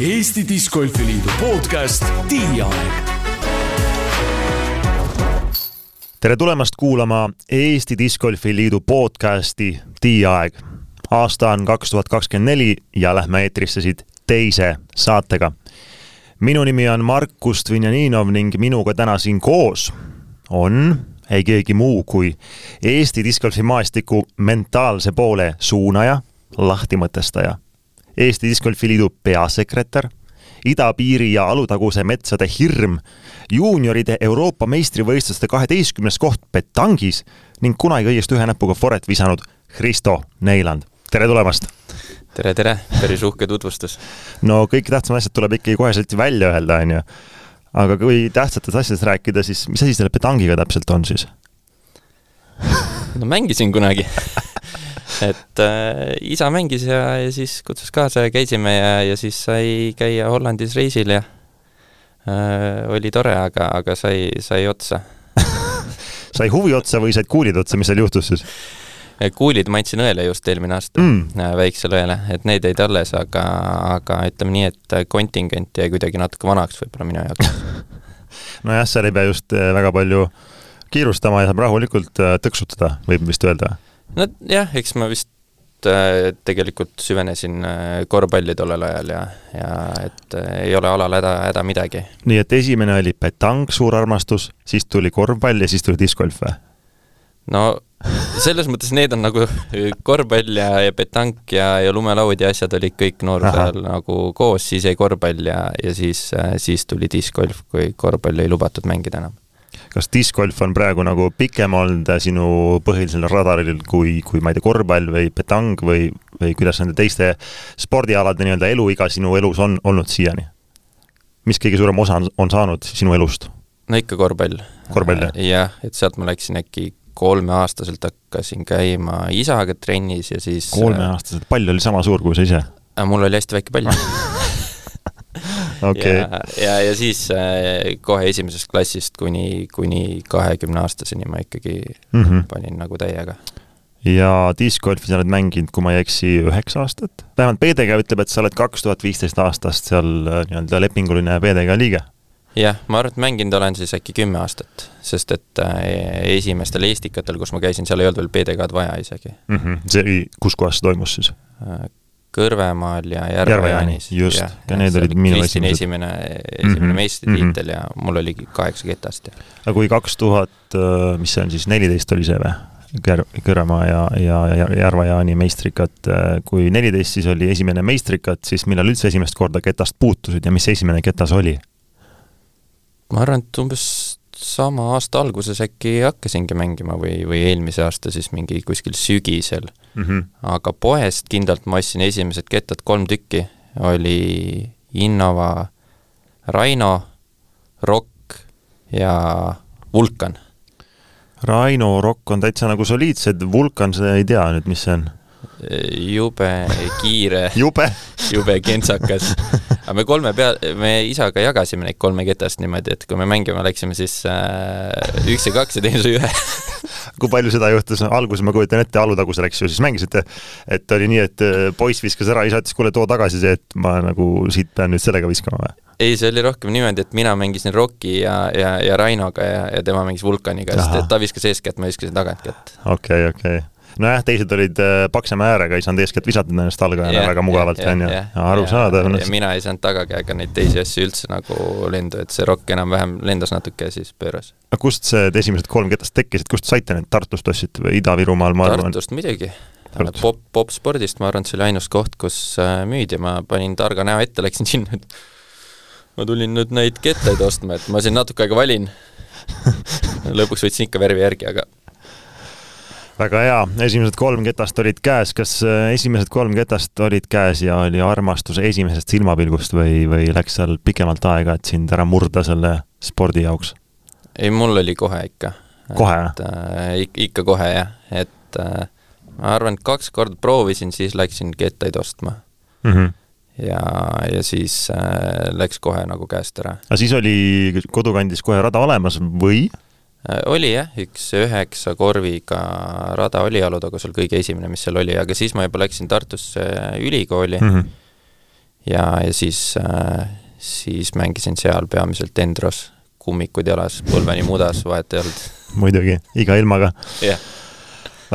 Eesti Discgolfi Liidu podcast Tiiaeg. tere tulemast kuulama Eesti Discgolfi Liidu podcasti Tiiaeg. aasta on kaks tuhat kakskümmend neli ja lähme eetrisse siit teise saatega. minu nimi on Markus Dvinjaninov ning minuga täna siin koos on ei keegi muu kui Eesti discgolfi maastiku mentaalse poole suunaja, lahtimõtestaja, Eesti Discgolfi Liidu peasekretär, idapiiri ja Alutaguse metsade hirm, juunioride Euroopa meistrivõistluste kaheteistkümnes koht petangis ning kunagi õiesti ühe näpuga foret visanud Kristo Neiland. tere tulemast! tere, tere, päris uhke tutvustus. no kõik tähtsamad asjad tuleb ikkagi koheselt välja öelda, onju aga kui tähtsatest asjadest rääkida, siis mis asi selle petangiga täpselt on siis? no mängisin kunagi et äh, isa mängis ja, ja siis kutsus kaasa ja käisime ja, ja siis sai käia Hollandis reisil ja äh, oli tore, aga, aga sai, sai otsa sai huvi otsa või said kuulid otsa, mis seal juhtus siis? kuulid ma andsin õele just eelmine aasta mm., äh, väiksele õele, et need jäid alles, aga, aga ütleme nii, et kontingent jäi kuidagi natuke vanaks võib-olla minu jaoks nojah, seal ei pea just äh, väga palju kiirustama ja saab rahulikult äh, tõksutada, võib vist öelda. Nojah, eks ma vist tegelikult süvenesin korvpalli tollel ajal ja, ja et ei ole alal häda, häda midagi. nii et esimene oli petang, suur armastus, siis tuli korvpall ja siis tuli discgolf või? no selles mõttes need on nagu korvpall ja, ja petank ja, ja lumelaud ja asjad olid kõik nooruse ajal nagu koos, siis jäi korvpall ja, ja siis, siis tuli discgolf, kui korvpalli ei lubatud mängida enam. Kas discgolf on praegu nagu pikem olnud sinu põhilisel radaril kui, kui ma ei tea, korvpall või petang või, või kuidas nende teiste spordialade nii-öelda eluiga sinu elus on olnud siiani? mis kõige suurem osa on, on saanud sinu elust? no ikka korvpall. korvpall, jah? jah, et sealt ma läksin äkki kolmeaastaselt hakkasin käima isaga trennis ja siis kolmeaastaselt, pall oli sama suur kui sa ise? Äh, mul oli hästi väike pall okay. ja, ja, ja siis äh, kohe esimesest klassist kuni, kuni kahekümne aastaseni ma ikkagi mm -hmm. panin nagu täiega. ja discgolfi sa oled mänginud, kui ma ei eksi, üheksa aastat? vähemalt PDG ütleb, et sa oled kaks tuhat viisteist aastast seal äh, nii-öelda lepinguline PDG liige jah, ma arvan, et mänginud olen siis äkki kümme aastat, sest et äh, esimestel Eestikatel, kus ma käisin, seal ei olnud veel PDK-d vaja isegi mm. -hmm. see, kus kohas see toimus siis? Äh, Kõrvemaal ja Järva-Jaanis. just, ja need olid minu esimesed. esimene, esimene mm -hmm. meistritiitel mm -hmm. ja mul oli kaheksa ketast ja. aga kui kaks tuhat, äh, mis see on siis, neliteist oli see või? Kär-, Kõrvemaa ja, ja, ja Järva-Jaani meistrikad, kui neliteist siis oli esimene meistrikad, siis millal üldse esimest korda ketast puutusid ja mis see esimene ketas oli? ma arvan, et umbes sama aasta alguses äkki hakkasingi mängima või, või eelmise aasta siis mingi kuskil sügisel mm. -hmm. aga poest kindlalt ma ostsin esimesed kettad kolm tükki, oli Innova Raino, Rock ja Vulkan. Raino, Rock on täitsa nagu soliidsed, Vulkan, seda ei tea nüüd, mis see on jube kiire jube jube kentsakas. aga me kolme pea, me isaga jagasime neid kolme ketast niimoodi, et kui me mängima läksime, siis äh, üks ja kaks ja teine sai ühe kui palju seda juhtus, alguses ma kujutan ette, Alutaguse läks ju, siis mängisite, et oli nii, et äh, poiss viskas ära, isa ütles, kuule, too tagasi see, et ma nagu siit pean nüüd sellega viskama või? ei, see oli rohkem niimoodi, et mina mängisin Rocki ja, ja, ja Rainoga ja, ja tema mängis Vulkaniga, sest et ta viskas eeskätt, ma viskasin tagantkätt. okei okay,, okei okay nojah, teised olid äh, paksema äärega, ei saanud eeskätt visata ennast algajana väga mugavalt, on ju, arusaadav. mina ei saanud tagakäega neid teisi asju üldse nagu lendu, et see rokk enam-vähem lendas natuke ja siis pööras. aga kust see esimesed kolm ketast tekkisid, kust saite need, Tartust ostsite või Ida-Virumaal, ma arvan? Tartust muidugi. Pop, popspordist ma arvan, et see oli ainus koht, kus äh, müüdi, ma panin targa näo ette, läksin sinna, et ma tulin nüüd neid kettaid ostma, et ma siin natuke aega valin lõpuks võtsin ikka värvi järgi, aga väga hea, esimesed kolm ketast olid käes, kas äh, esimesed kolm ketast olid käes ja oli armastus esimesest silmapilgust või, või läks seal pikemalt aega, et sind ära murda selle spordi jaoks? ei, mul oli kohe ikka. kohe, äh,? ikka kohe, jah, et äh, ma arvan, et kaks korda proovisin, siis läksin kettaid ostma mm. -hmm ja, ja siis äh, läks kohe nagu käest ära. aga siis oli kodukandis kohe rada olemas või? Äh, oli jah, üks üheksa korviga rada oli Alutagusel kõige esimene, mis seal oli, aga siis ma juba läksin Tartusse ülikooli mm. -hmm. ja, ja siis äh,, siis mängisin seal peamiselt Endros, kummikud jalas, põlveni mudas, vahet ei olnud. muidugi, iga ilmaga. jah yeah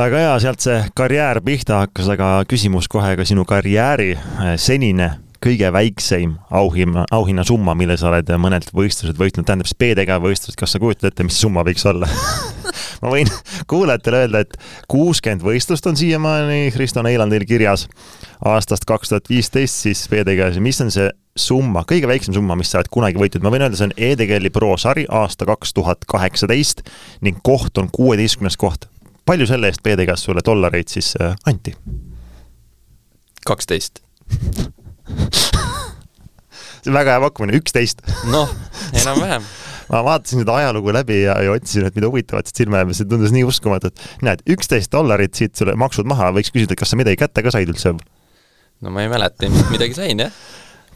väga hea, sealt see karjäär pihta hakkas, aga küsimus kohe ka sinu karjääri äh, senine kõige väikseim auhinna, auhinnasumma, mille sa oled mõnelt võistlused võitnud, tähendab siis B-tegeva võistlused, kas sa kujutad ette, mis see summa võiks olla ma võin kuulajatele öelda, et kuuskümmend võistlust on siiamaani Risto Neilandil kirjas aastast kaks tuhat viisteist siis B-tegevusi, mis on see summa, kõige väiksem summa, mis sa oled kunagi võitnud, ma võin öelda, see on EDGL-i pro-sari aasta kaks tuhat kaheksateist ning koht on kuueteistkümnes koht. palju selle eest B-tegevus sulle dollareid siis äh, anti? kaksteist see on väga hea pakkumine, üksteist. noh, enam-vähem ma vaatasin seda ajalugu läbi ja, ja otsisin, et mida huvitavat siit jääb ja see tundus nii uskumatu, et näed, üksteist dollarit siit sulle maksud maha, võiks küsida, kas sa midagi kätte ka said üldse? no ma ei mäleta, ilmselt midagi sain, jah.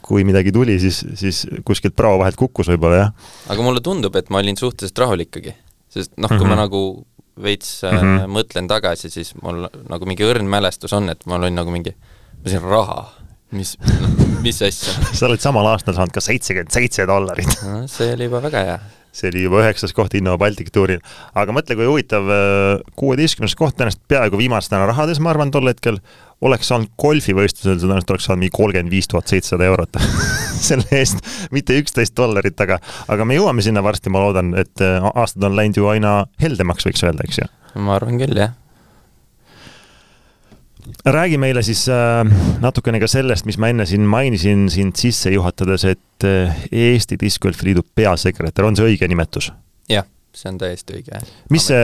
kui midagi tuli, siis, siis kuskilt prao vahelt kukkus võib-olla, jah. aga mulle tundub, et ma olin suhteliselt rahulik ikkagi. sest noh, kui mm -hmm. ma mhm. nagu veits mm -hmm. mõtlen tagasi, siis mul nagu mingi õrn mälestus on, et mul oli nagu mingi, ma sain raha mis, mis asja? sa oled samal aastal saanud ka seitsekümmend seitse dollarit no,. see oli juba väga hea. see oli juba üheksas koht Innova Baltic tuuril. aga mõtle, kui huvitav, äh, kuueteistkümnes koht ennast peaaegu viimastena rahades, ma arvan, tol hetkel oleks saanud golfivõistlusel, sa tõenäoliselt oleks saanud mingi kolmkümmend viis tuhat seitsesada eurot selle eest, mitte üksteist dollarit, aga, aga me jõuame sinna varsti, ma loodan, et äh, aastad on läinud ju aina heldemaks, võiks öelda, eks ju? ma arvan küll, jah räägi meile siis äh, natukene ka sellest, mis ma enne siin mainisin sind sisse juhatades, et äh, Eesti Discgolfi Liidu peasekretär, on see õige nimetus? jah, see on täiesti õige. mis see,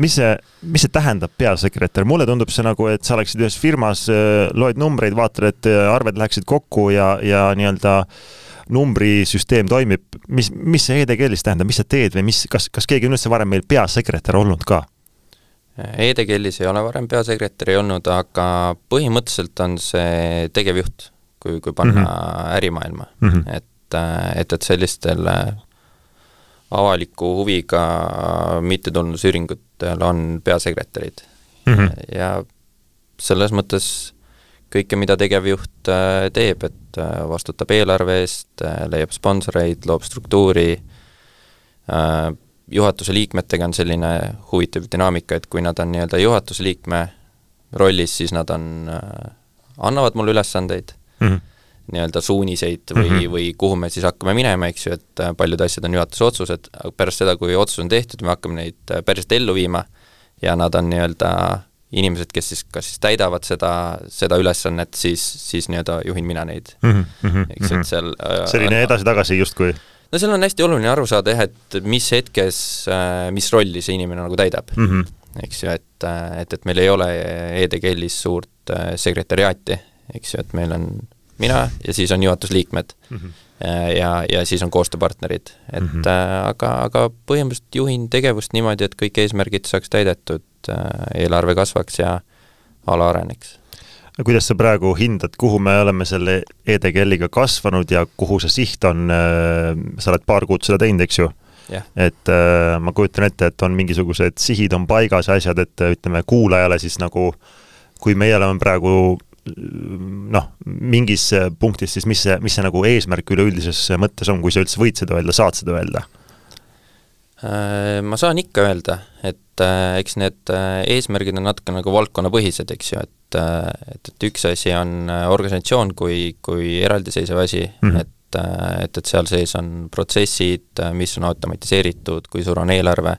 mis see, mis see tähendab, peasekretär, mulle tundub see nagu, et sa oleksid ühes firmas, äh, loed numbreid, vaatad, et arved läheksid kokku ja, ja nii-öelda numbrisüsteem toimib, mis, mis see EDGL-is tähendab, mis sa teed või mis, kas, kas keegi on üldse varem meil peasekretär olnud ka? EDGL-is ei ole varem peasekretäri olnud, aga põhimõtteliselt on see tegevjuht, kui, kui panna mm -hmm. ärimaailma mm. -hmm. et, et, et sellistel avaliku huviga mittetulundusüringutel on peasekretärid mm. -hmm. ja selles mõttes kõike, mida tegevjuht äh, teeb, et äh, vastutab eelarve eest, äh, leiab sponsoreid, loob struktuuri, juhatuse liikmetega on selline huvitav dünaamika, et kui nad on nii-öelda juhatuse liikme rollis, siis nad on äh,, annavad mulle ülesandeid mm, -hmm. nii-öelda suuniseid või mm, -hmm. või kuhu me siis hakkame minema, eks ju, et äh, paljud asjad on juhatuse otsused, aga pärast seda, kui otsus on tehtud, me hakkame neid äh, päriselt ellu viima ja nad on nii-öelda inimesed, kes siis kas siis täidavad seda, seda ülesannet, siis, siis nii-öelda juhin mina neid mm. -hmm. eks, et mhm. seal selline edasi-tagasi justkui no seal on hästi oluline aru saada jah, et mis hetkes, äh, mis rolli see inimene nagu täidab mm. -hmm. eks ju, et, äh, et, et meil ei ole EDGL-is suurt äh, sekretäriaati, eks ju, et meil on mina ja siis on juhatusliikmed mm. -hmm. ja, ja siis on koostööpartnerid, et mm -hmm. aga, aga põhimõtteliselt juhin tegevust niimoodi, et kõik eesmärgid saaks täidetud eelarve kasvaks ja ala areneks kuidas sa praegu hindad, kuhu me oleme selle EDGL-iga kasvanud ja kuhu see siht on, äh, sa oled paar kuud seda teinud, eks ju yeah.? et äh, ma kujutan ette, et on mingisugused sihid on paigas ja asjad, et ütleme kuulajale siis nagu, kui meie oleme praegu noh, mingis punktis, siis mis see, mis see nagu eesmärk üleüldises mõttes on, kui sa üldse võid seda öelda, saad seda öelda? Äh, ma saan ikka öelda, et äh, eks need eesmärgid on natuke nagu valdkonnapõhised, eks ju, et et, et, üks asi on äh, organisatsioon kui, kui eraldiseisev asi mm, -hmm. et, äh, et, et seal sees on protsessid, äh, mis on automatiseeritud, kui suur on eelarve,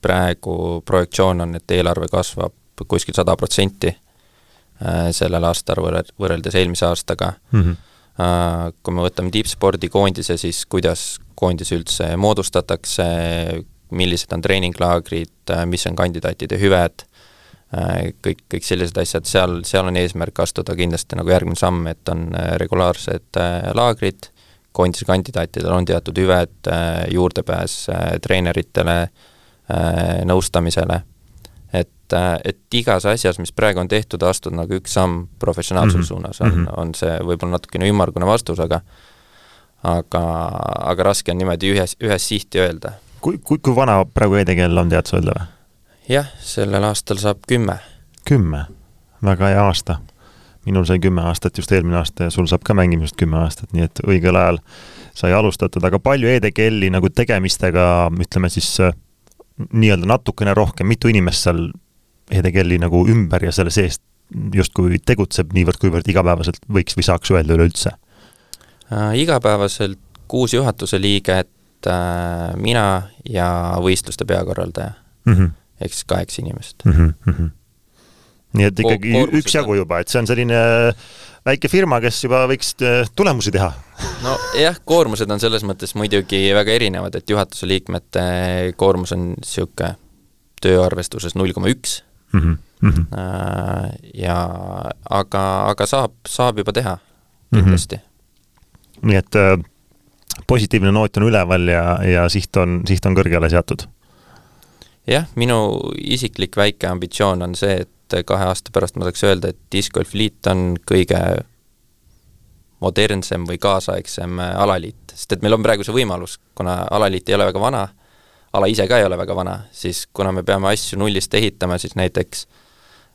praegu projektsioon on, et eelarve kasvab kuskil sada protsenti sellel aastal võrreld-, võrreldes eelmise aastaga mm. -hmm. Kui me võtame tippspordikoondise, siis kuidas koondis üldse moodustatakse, millised on treeninglaagrid, mis on kandidaatide hüved, Äh, kõik, kõik sellised asjad, seal, seal on eesmärk astuda kindlasti nagu järgmine samm, et on äh, regulaarsed äh, laagrid, koondise kandidaatidel on teatud hüved, juurdepääs treeneritele, nõustamisele, et, igas asjas, mis praegu on tehtud, astud nagu üks samm professionaalsuse mm -hmm. suunas, on mm, -hmm. on see võib-olla natukene ümmargune vastus, aga aga, aga raske on niimoodi ühes, ühes sihti öelda. kui, kui, kui vana praegu EDGL on, tead sa öelda või? jah, sellel aastal saab kümme. kümme, väga hea aasta. minul sai kümme aastat just eelmine aasta ja sul saab ka mängimisest kümme aastat, nii et õigel ajal sai alustatud, aga palju EDGL-i nagu tegemistega, ütleme siis nii-öelda natukene rohkem, mitu inimest seal EDGL-i nagu ümber ja selle sees justkui tegutseb niivõrd-kuivõrd igapäevaselt võiks või saaks öelda üleüldse äh,? igapäevaselt kuus juhatuse liiget äh,, mina ja võistluste peakorraldaja mm -hmm. ehk siis kaheksa inimest mm. -hmm. nii et ikkagi üksjagu juba, et see on selline väike firma, kes juba võiks äh, tulemusi teha nojah, koormused on selles mõttes muidugi väga erinevad, et juhatuse liikmete koormus on niisugune tööarvestuses null koma üks Mhm, mhm. Äh, ja aga, aga saab, saab juba teha kindlasti mm. -hmm. nii et äh, positiivne noot on üleval ja, ja siht on, siht on kõrgele seatud? jah, minu isiklik väike ambitsioon on see, et kahe aasta pärast ma saaks öelda, et Disc Golf Liit on kõige modernsem või kaasaegsem alaliit, sest et meil on praegu see võimalus, kuna alaliit ei ole väga vana ala ise ka ei ole väga vana, siis kuna me peame asju nullist ehitama, siis näiteks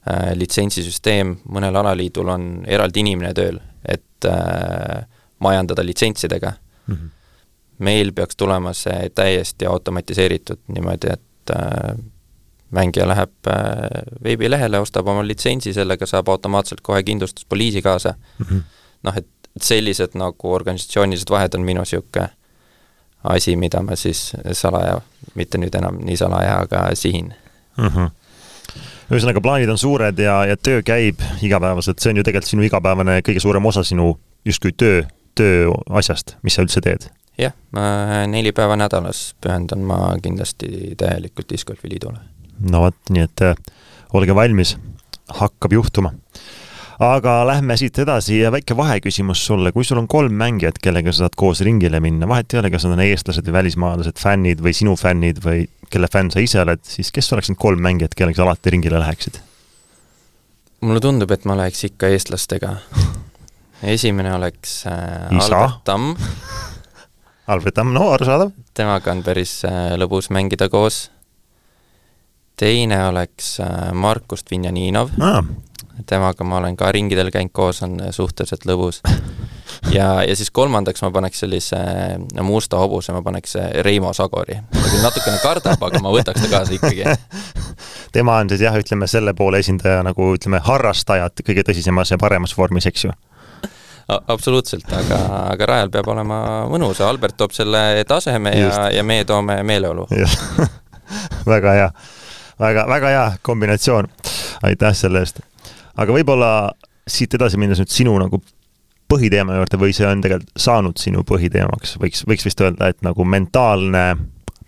äh, litsentsisüsteem mõnel alaliidul on eraldi inimene tööl, et äh, majandada litsentsidega mm. -hmm. meil peaks tulema see täiesti automatiseeritud niimoodi, et äh, mängija läheb äh, veebilehele, ostab oma litsentsi, sellega saab automaatselt kohe kindlustuspoliisi kaasa mm. -hmm. noh, et sellised nagu organisatsioonilised vahed on minu niisugune asi, mida ma siis salaja, mitte nüüd enam nii salaja, aga sihin mm. -hmm ühesõnaga, plaanid on suured ja, ja töö käib igapäevaselt, see on ju tegelikult sinu igapäevane kõige suurem osa sinu justkui töö, tööasjast, mis sa üldse teed? jah, neli päeva nädalas pühendan ma kindlasti täielikult Disc Golfi Liidule. no vot, nii et äh, olge valmis, hakkab juhtuma aga lähme siit edasi ja väike vaheküsimus sulle, kui sul on kolm mängijat, kellega sa saad koos ringile minna, vahet ei ole, kas nad on eestlased või välismaalased, fännid või sinu fännid või kelle fänn sa ise oled, siis kes oleks need kolm mängijat, kellega sa alati ringile läheksid? mulle tundub, et ma läheks ikka eestlastega. esimene oleks äh, Albert Tamm Albert Tamm, no arusaadav. temaga on päris äh, lõbus mängida koos. teine oleks äh, Markus Vinjaninov ah temaga ma olen ka ringidel käinud koos, on suhteliselt lõbus. ja, ja siis kolmandaks ma paneks sellise no, musta hobuse, ma paneks Reimo Sagori. ta küll natukene kardab, aga ma võtaks ta kaasa ikkagi. tema on siis jah, ütleme selle poole esindaja nagu ütleme, harrastajad kõige tõsisemas ja paremas vormis, eks ju absoluutselt, aga, aga rajal peab olema mõnus, Albert toob selle taseme Just. ja, ja meie toome meeleolu. väga hea, väga, väga hea kombinatsioon. aitäh selle eest aga võib-olla siit edasi minnes nüüd sinu nagu põhiteema juurde või see on tegelikult saanud sinu põhiteemaks, võiks, võiks vist öelda, et nagu mentaalne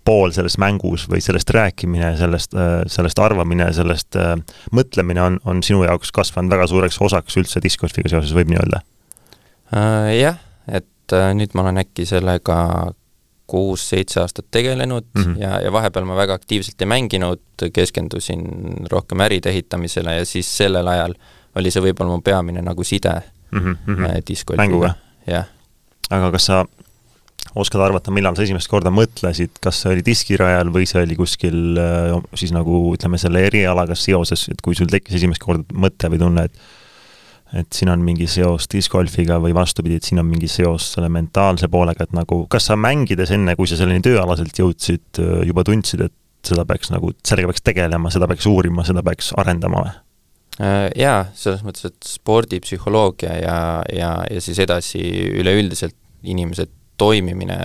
pool selles mängus või sellest rääkimine, sellest, sellest arvamine, sellest äh, mõtlemine on, on sinu jaoks kasvanud väga suureks osaks üldse discgolfiga seoses, võib nii öelda uh,? Jah, et nüüd ma olen äkki sellega kuus-seitse aastat tegelenud mm -hmm. ja, ja vahepeal ma väga aktiivselt ei mänginud, keskendusin rohkem äride ehitamisele ja siis sellel ajal oli see võib-olla mu peamine nagu side mm -hmm. discgolfiga. jah. aga kas sa oskad arvata, millal sa esimest korda mõtlesid, kas see oli diskirajal või see oli kuskil äh, siis nagu ütleme, selle erialaga seoses, et kui sul tekkis esimest korda mõte või tunne, et et siin on mingi seos discgolfiga või vastupidi, et siin on mingi seos selle mentaalse poolega, et nagu kas sa mängides enne, kui sa selleni tööalaselt jõudsid, juba tundsid, et seda peaks nagu, sellega peaks tegelema, seda peaks uurima, seda peaks arendama või? Äh, jaa, selles mõttes, et spordipsühholoogia ja, ja, ja siis edasi üleüldiselt inimese toimimine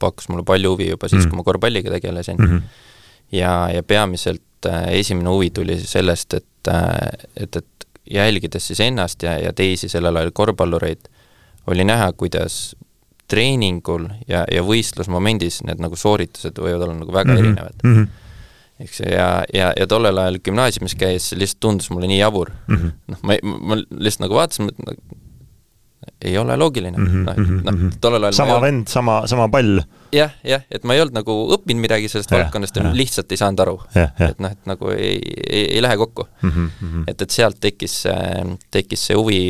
pakkus mulle palju huvi juba siis mm., kui ma korvpalliga tegelesin mm. -hmm. ja, ja peamiselt äh, esimene huvi tuli sellest, et, äh, et, et jälgides siis ennast ja, ja teisi sellel ajal korvpallureid, oli näha, kuidas treeningul ja, ja võistlusmomendis need nagu sooritused võivad olla nagu väga mm -hmm. erinevad mm. -hmm eks ja, ja, ja tollel ajal gümnaasiumis käies lihtsalt tundus mulle nii jabur mm. -hmm. noh, ma, ma lihtsalt nagu vaatasin, ei ole loogiline mm, -hmm, noh, et noh, mhm. tollel ajal sama vend, sama, sama pall. jah, jah, et ma ei olnud nagu õppinud midagi sellest ja, valdkonnast ja lihtsalt ei saanud aru. et noh, et nagu ei, ei, ei lähe kokku mm. -hmm. et, et sealt tekkis, tekkis see huvi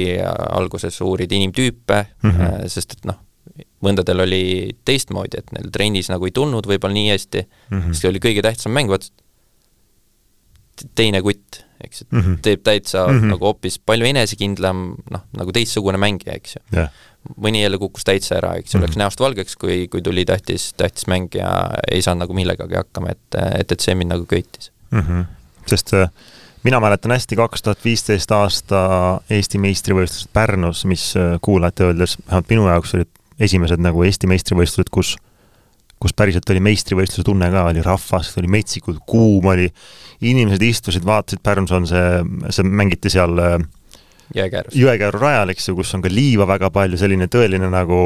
alguses uurida inimtüüpe mm, -hmm. sest et noh, mõndadel oli teistmoodi, et neil trennis nagu ei tulnud võib-olla nii hästi mm, -hmm. siis oli kõige tähtsam mäng, täiesti teine kutt, eks ju mm, -hmm. teeb täitsa mm Mhm. -hmm. nagu hoopis palju enesekindlam, noh, nagu teistsugune mängija, eks ju. jah, mõni jälle kukkus täitsa ära, eks ju mm, -hmm. Mhm. läks näost valgeks, kui, kui tuli tähtis, tähtis mäng ja ei saanud nagu millegagi hakkama, et, et, et see mind nagu köitis. Mhm. sest äh, mina mäletan hästi kaks tuhat viisteist aasta Eesti meistrivõistlused Pärnus, mis äh, kuulajate öeldes, vähemalt minu jaoks olid esimesed nagu Eesti meistrivõistlused, kus kus päriselt oli meistrivõistluse tunne ka, oli rahvast, oli metsikult kuum, oli, inimesed istusid, vaatasid, Pärnus on see, see mängiti seal äh, jõekäärus. Jõekääru rajal, eks ju, kus on ka liiva väga palju, selline tõeline nagu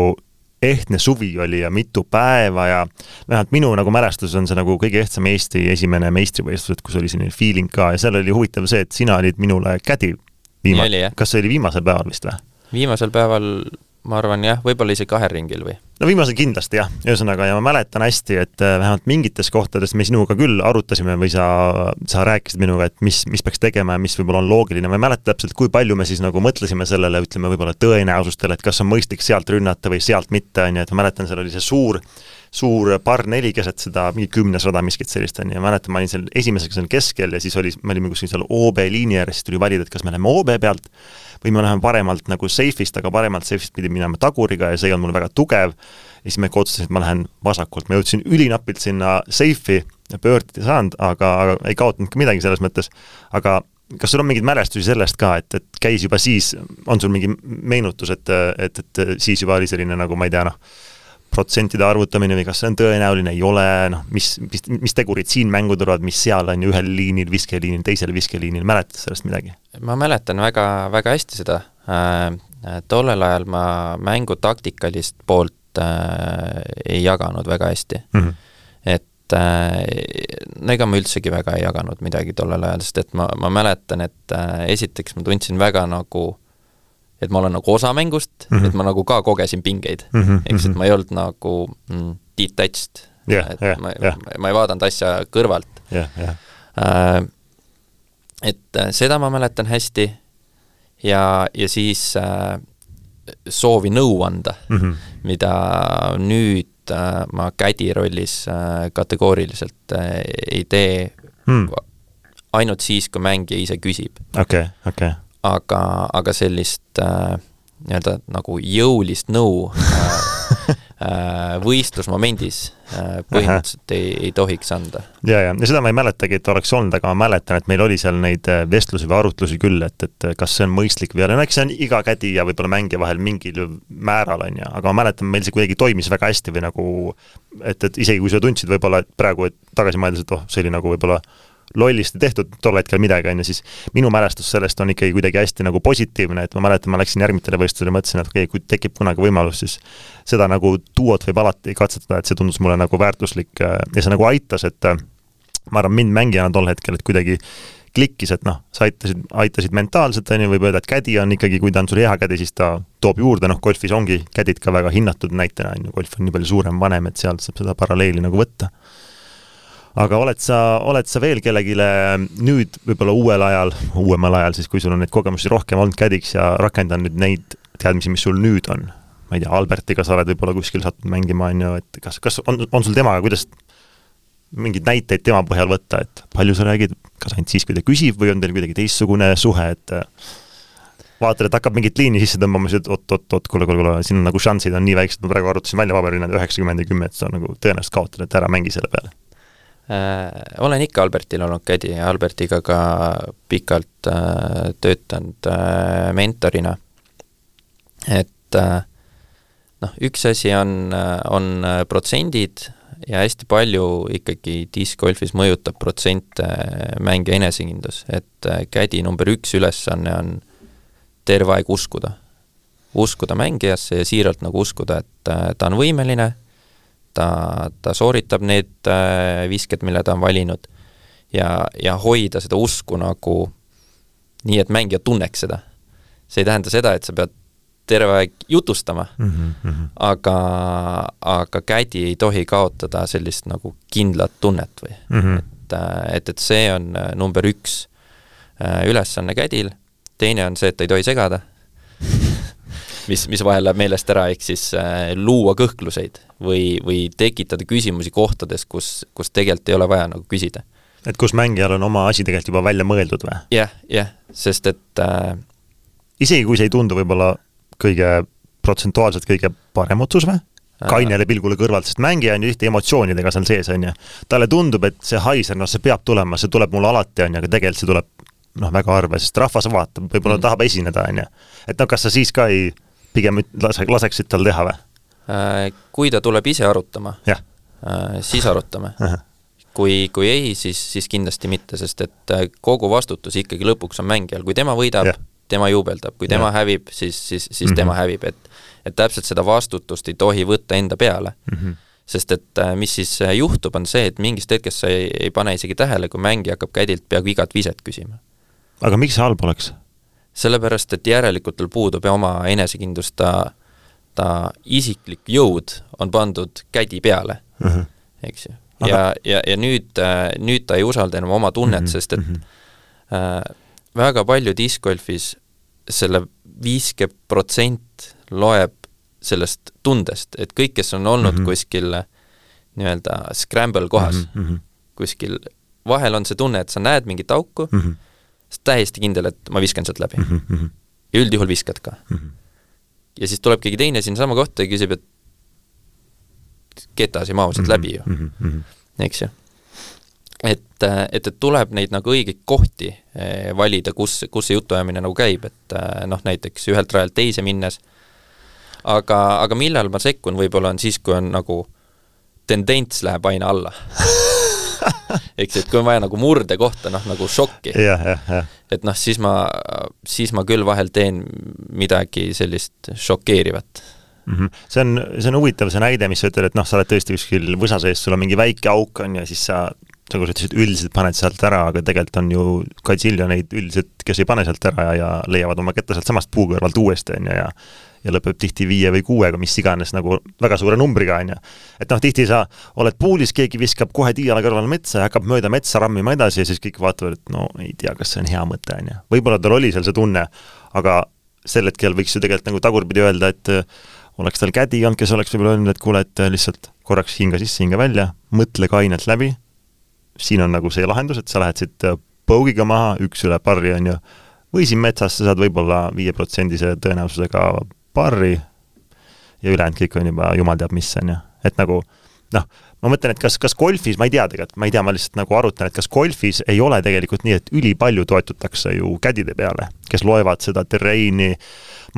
ehtne suvi oli ja mitu päeva ja vähemalt minu nagu mälestus on see nagu kõige ehtsam Eesti esimene meistrivõistlused, kus oli selline feeling ka ja seal oli huvitav see, et sina olid minule kädi jah. kas see oli viimasel päeval vist või? viimasel päeval ma arvan jah, võib-olla isegi kahel ringil või? no viimasel kindlasti jah, ühesõnaga ja ma mäletan hästi, et äh, vähemalt mingites kohtades me sinuga küll arutasime või sa, sa rääkisid minuga, et mis, mis peaks tegema ja mis võib-olla on loogiline, ma ei mäleta täpselt, kui palju me siis nagu mõtlesime sellele, ütleme võib-olla tõenäosustele, et kas on mõistlik sealt rünnata või sealt mitte, on ju, et ma mäletan, seal oli see suur suur par neli keset seda mingi kümnes rada, miskit sellist on ju, mäletan, ma olin seal esimesega seal keskel ja siis oli, me olime kuskil seal OB liini ääres, siis tuli valida, et kas me läheme OB pealt või me läheme paremalt nagu safe'ist, aga paremalt safe'ist pidi minema taguriga ja see ei olnud mul väga tugev. ja siis ma ikka otsustasin, et ma lähen vasakult, ma jõudsin ülinapilt sinna safe'i ja pöördida ei saanud, aga, aga ei kaotanud ka midagi selles mõttes. aga kas sul on mingeid mälestusi sellest ka, et, et käis juba siis, on sul mingi meenutus, et, et, et siis juba oli selline nagu ma ei tea, noh, protsentide arvutamine või kas see on tõenäoline, ei ole, noh, mis, mis, mis tegurid siin mängu tulevad, mis seal on ju ühel liinil, viskeliinil, teisel viskeliinil, mäletad sellest midagi? ma mäletan väga, väga hästi seda äh,. tollel ajal ma mängu taktikalist poolt äh, ei jaganud väga hästi mm. -hmm. et äh, no ega ma üldsegi väga ei jaganud midagi tollel ajal, sest et ma, ma mäletan, et äh, esiteks ma tundsin väga nagu et ma olen nagu osa mängust mm, -hmm. et ma nagu ka kogesin pingeid mm -hmm.. eks, et ma ei olnud nagu mm, detached yeah,. et yeah, ma yeah., ma ei vaadanud asja kõrvalt jah, jah. äh,. et äh, seda ma mäletan hästi ja, ja siis äh, soovi nõu anda mm, -hmm. mida nüüd äh, ma kädi rollis äh, kategooriliselt äh, ei tee mm. ainult siis, kui mängija ise küsib. okei okay,, okei okay. Aga, aga sellist äh, nii-öelda nagu jõulist nõu äh, äh, võistlusmomendis äh, põhimõtteliselt ei, ei tohiks anda. ja, ja, ja seda ma ei mäletagi, et oleks olnud, aga ma mäletan, et meil oli seal neid äh, vestlusi või arutlusi küll, et, et kas see on mõistlik või ei ole, no eks see on iga kädi ja võib-olla mängija vahel mingil määral, on ju, aga ma mäletan, meil see kuidagi toimis väga hästi või nagu et, et isegi kui sa tundsid võib-olla, et praegu, et tagasi mõeldes, et oh, see oli nagu võib-olla lollisti tehtud tol hetkel midagi, on ju, siis minu mälestus sellest on ikkagi kuidagi hästi nagu positiivne, et ma mäletan, ma läksin järgmistele võistlusele ja mõtlesin, et okei okay,, kui tekib kunagi võimalus, siis seda nagu duot võib alati katsetada, et see tundus mulle nagu väärtuslik ja see nagu aitas, et ma arvan, mind mängijana tol hetkel, et kuidagi klikkis, et noh, sa aitasid, aitasid mentaalselt, on ju, võib öelda, et kädi on ikkagi, kui ta on sul hea kädi, siis ta toob juurde, noh, golfis ongi kädid ka väga hinnatud näitena, on ju, golf on nii palju suurem, vanem, et sealt saab seda paralleeli nagu võtta aga oled sa, oled sa veel kellelegi nüüd võib-olla uuel ajal, uuemal ajal siis, kui sul on neid kogemusi rohkem olnud kädiks ja rakendanud nüüd neid teadmisi, mis sul nüüd on? ma ei tea, Albertiga sa oled võib-olla kuskil sattunud mängima, on ju, et kas, kas on, on sul temaga, kuidas mingeid näiteid tema põhjal võtta, et palju sa räägid, kas ainult siis, kui ta küsib või on teil kuidagi teistsugune suhe, et vaatad, et hakkab mingit liini sisse tõmbama, siis oot-oot-oot, kuule, kuule, kuule, siin on nagu šansid on nii väiksed, ma praegu arvutasin välja paberil, et üheksakümmend ja kümme, et sa nagu tõenäoliselt kaotad, et ära mängi selle peale äh,. Olen ikka Albertil olnud kädi ja Albertiga ka pikalt äh, töötanud äh, mentorina. et äh, noh, üks asi on, on protsendid ja hästi palju ikkagi discgolfis mõjutab protsente mängija enesekindlus, et kädi number üks ülesanne on terve aeg uskuda. uskuda mängijasse ja siiralt nagu uskuda, et ta on võimeline, ta, ta sooritab need visked, mille ta on valinud ja, ja hoida seda usku nagu nii, et mängija tunneks seda. see ei tähenda seda, et sa pead terve aeg jutustama mm, -hmm. aga, aga kädi ei tohi kaotada sellist nagu kindlat tunnet või mm, -hmm. et, et, et see on number üks ülesanne kädil, teine on see, et ta ei tohi segada mis, mis vahel läheb meelest ära, ehk siis äh, luua kõhkluseid või, või tekitada küsimusi kohtades, kus, kus tegelikult ei ole vaja nagu küsida. et kus mängijal on oma asi tegelikult juba välja mõeldud või? jah, jah, sest et äh, isegi kui see ei tundu võib-olla kõige protsentuaalselt kõige parem otsus või? kainele pilgule kõrvalt, sest mängija on ju tihti emotsioonidega seal sees, on ju. talle tundub, et see haiser, noh, see peab tulema, see tuleb mul alati, on ju, aga tegelikult see tuleb noh, väga harva, sest rahvas vaatab, võib-olla mm. tahab esineda, on ju. et noh, kas sa siis ka ei, pigem lase, laseksid tal teha või? Äh, kui ta tuleb ise arutama, äh, siis arutame kui, kui ei, siis, siis kindlasti mitte, sest et äh, kogu vastutus ikkagi lõpuks on mängijal, kui tema võidab, tema juubeldab, kui tema ja. hävib, siis, siis, siis mm -hmm. tema hävib, et et täpselt seda vastutust ei tohi võtta enda peale mm. -hmm. sest et mis siis juhtub, on see, et mingist hetkest sa ei, ei pane isegi tähele, kui mängija hakkab kädilt peaaegu igat viset küsima. aga miks see halb oleks? Sellepärast, et järelikult tal puudub oma enesekindlus, ta ta isiklik jõud on pandud kädi peale mhm. -huh. eks ju. ja, ja, ja nüüd, nüüd ta ei usalda enam oma tunnet mhm, -huh. sest et mhm. -huh. äh, väga palju discgolfis selle viiskümmend protsent loeb sellest tundest, et kõik, kes on olnud uh -huh. kuskil nii-öelda scramble kohas uh, -huh. kuskil, vahel on see tunne, et sa näed mingit auku uh, -huh. Täiesti kindel, et ma viskan sealt läbi uh. -huh. ja üldjuhul viskad ka uh. -huh ja siis tuleb keegi teine sinnasama kohta ja küsib, et ketas ja mao sealt mm -hmm. läbi ju mm, -hmm. eks ju. et, et, et tuleb neid nagu õigeid kohti eh, valida, kus, kus see jutuajamine nagu käib, et eh, noh, näiteks ühelt rajalt teise minnes, aga, aga millal ma sekkun, võib-olla on siis, kui on nagu tendents läheb aina alla eks, et kui on vaja nagu murdekohta, noh nagu šokki. et noh, siis ma, siis ma küll vahel teen midagi sellist šokeerivat mm. -hmm. see on, see on huvitav, see näide, mis sa ütled, et noh, sa oled tõesti kuskil võsa sees, sul on mingi väike auk, on ja siis sa nagu sa ütlesid, üldiselt paned sealt ära, aga tegelikult on ju kadziljoneid üldiselt, kes ei pane sealt ära ja, ja leiavad oma ketta sealt samast puu kõrvalt uuesti, on ju, ja ja lõpeb tihti viie või kuuega, mis iganes nagu väga suure numbriga, on ju. et noh, tihti sa oled puulis, keegi viskab kohe tiiale kõrval metsa ja hakkab mööda metsa rammima edasi ja siis kõik vaatavad, et no ei tea, kas see on hea mõte, on ju. võib-olla tal oli seal see tunne, aga sel hetkel võiks ju tegelikult nagu tagurpidi öelda, et äh, oleks tal kädi olnud, kes oleks võib-olla öelnud, et kuule, et äh, lihtsalt korraks hinga sisse, hinga välja, mõtle kainelt läbi, siin on nagu see lahendus, et sa lähed siit äh, põugiga maha, üks üle parri, on ju, või siin metsas sa saad võib-olla viieprotsendise tõenäosusega barri ja ülejäänud kõik on juba jumal teab mis, on ju. et nagu noh, ma mõtlen, et kas, kas golfis, ma ei tea tegelikult, ma ei tea, ma lihtsalt nagu arutan, et kas golfis ei ole tegelikult nii, et ülipalju toetutakse ju kädide peale, kes loevad seda terreini,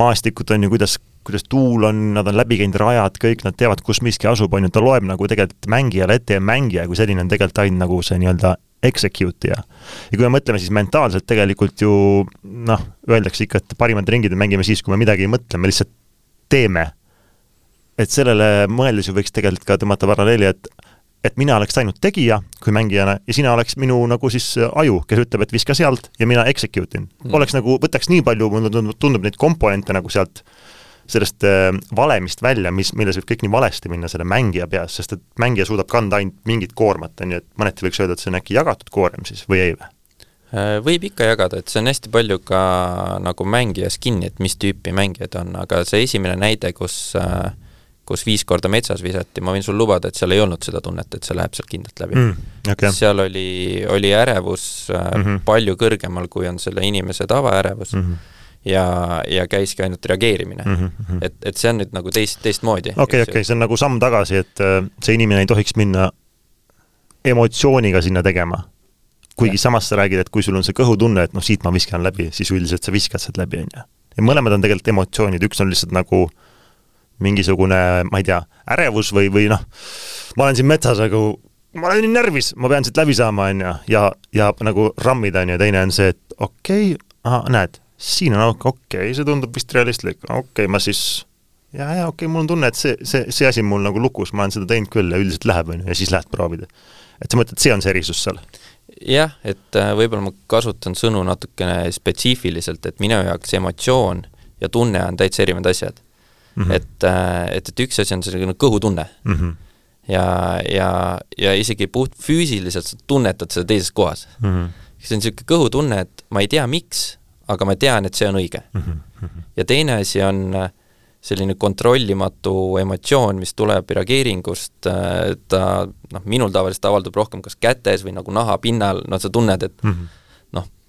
maastikut on ju, kuidas, kuidas tuul on, nad on läbi käinud rajad, kõik nad teavad, kus miski asub, on ju, ta loeb nagu tegelikult mängijale ette ja mängija kui selline on tegelikult ainult nagu see nii-öelda execute ja. Ja kui me mõtleme, siis mentaalselt tegelikult ju noh, öeldakse ikka, et parimad ringid me mängime siis, kui me midagi ei mõtle, me lihtsalt teeme. et sellele mõeldes ju võiks tegelikult ka tõmmata paralleeli, et et mina oleks ainult tegija kui mängijana ja sina oleks minu nagu siis aju, kes ütleb, et viska sealt ja mina execute in. Mm.. oleks nagu, võtaks nii palju, mulle tundub, tundub neid komponente nagu sealt sellest äh, valemist välja, mis, milles võib kõik nii valesti minna selle mängija peas, sest et mängija suudab kanda ainult mingit koormat, on ju, et mõneti võiks öelda, et see on äkki jagatud koorem siis või ei või? Äh, võib ikka jagada, et see on hästi palju ka nagu mängijas kinni, et mis tüüpi mängijad on, aga see esimene näide, kus äh, kus viis korda metsas visati, ma võin sul lubada, et seal ei olnud seda tunnet, et see läheb sealt kindlalt läbi mm,. Okay. seal oli, oli ärevus mm -hmm. palju kõrgemal, kui on selle inimese tavaärevus mm. -hmm ja, ja käiski ainult reageerimine mm. -hmm. et, et see on nüüd nagu teist, teistmoodi. okei, okei, see on nagu samm tagasi, et äh, see inimene ei tohiks minna emotsiooniga sinna tegema. kuigi ja. samas sa räägid, et kui sul on see kõhutunne, et noh, siit ma viskan läbi, siis üldiselt sa viskad sealt läbi, on ju. ja mõlemad on tegelikult emotsioonid, üks on lihtsalt nagu mingisugune, ma ei tea, ärevus või, või noh, ma olen siin metsas nagu ma olen nii närvis, ma pean siit läbi saama, on ju, ja, ja nagu rammida, on ju, teine on see, et okei okay,, näed, siin on auk, okei okay,, see tundub vist realistlik, okei okay,, ma siis ja, ja okei okay,, mul on tunne, et see, see, see asi on mul nagu lukus, ma olen seda teinud küll ja üldiselt läheb, on ju, ja siis lähed proovid. et sa mõtled, see on see erisus seal? jah, et äh, võib-olla ma kasutan sõnu natukene spetsiifiliselt, et minu jaoks emotsioon ja tunne on täitsa erinevad asjad mm. -hmm. et, äh, et, et üks asi on selline kõhutunne mm. -hmm. ja, ja, ja isegi puht füüsiliselt sa tunnetad seda teises kohas mm. -hmm. see on niisugune kõhutunne, et ma ei tea, miks, aga ma tean, et see on õige mm. -hmm. ja teine asi on äh, selline kontrollimatu emotsioon, mis tuleb reageeringust, äh, ta noh, minul tavaliselt avaldub rohkem kas kätes või nagu nahapinnal, no sa tunned, et mm -hmm.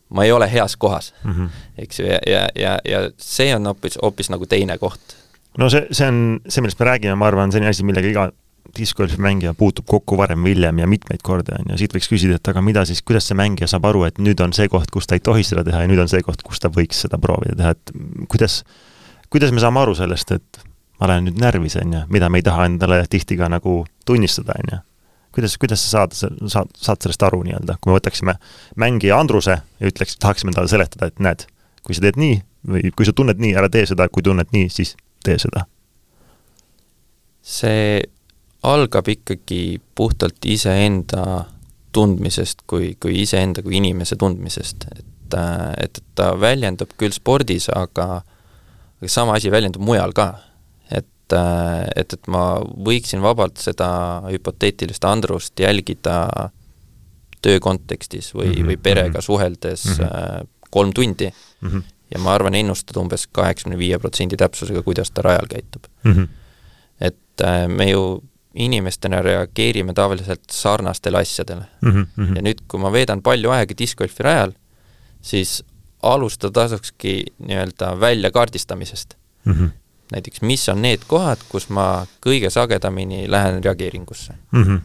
ma ei ole heas kohas mm, -hmm. eks ju, ja, ja, ja, ja see on hoopis, hoopis nagu teine koht. no see, see on, see, millest me räägime, ma arvan, selline asi, millega iga discgolfi mängija puutub kokku varem või hiljem ja mitmeid kordi, on ju, siit võiks küsida, et aga mida siis, kuidas see mängija saab aru, et nüüd on see koht, kus ta ei tohi seda teha ja nüüd on see koht, kus ta võiks seda proovida teha, et kuidas, kuidas me saame aru sellest, et ma olen nüüd närvis, on ju, mida me ei taha endale tihti ka nagu tunnistada, on ju. kuidas, kuidas sa saad, saad, saad sellest aru nii-öelda, kui me võtaksime mängija Andruse ja ütleks, tahaksime talle seletada, et näed, kui sa teed nii või kui sa tunned nii, ära tee seda, kui tunned nii, siis tee seda. see algab ikkagi puhtalt iseenda tundmisest kui, kui iseenda kui inimese tundmisest, et, et, et ta väljendub küll spordis, aga aga sama asi väljendub mujal ka. et, äh, et, et ma võiksin vabalt seda hüpoteetilist Andrust jälgida töö kontekstis või mm, -hmm. või perega mhm. suheldes mm -hmm. kolm tundi mm -hmm. ja ma arvan, ennustada umbes kaheksakümne viie protsendi täpsusega, kuidas ta rajal käitub mm. -hmm. et äh, me ju inimestena reageerime tavaliselt sarnastele asjadele mm. -hmm. ja nüüd, kui ma veedan palju aega discgolfi rajal, siis alustada tasukski nii-öelda väljakaardistamisest mm. -hmm. näiteks, mis on need kohad, kus ma kõige sagedamini lähen reageeringusse mm. -hmm.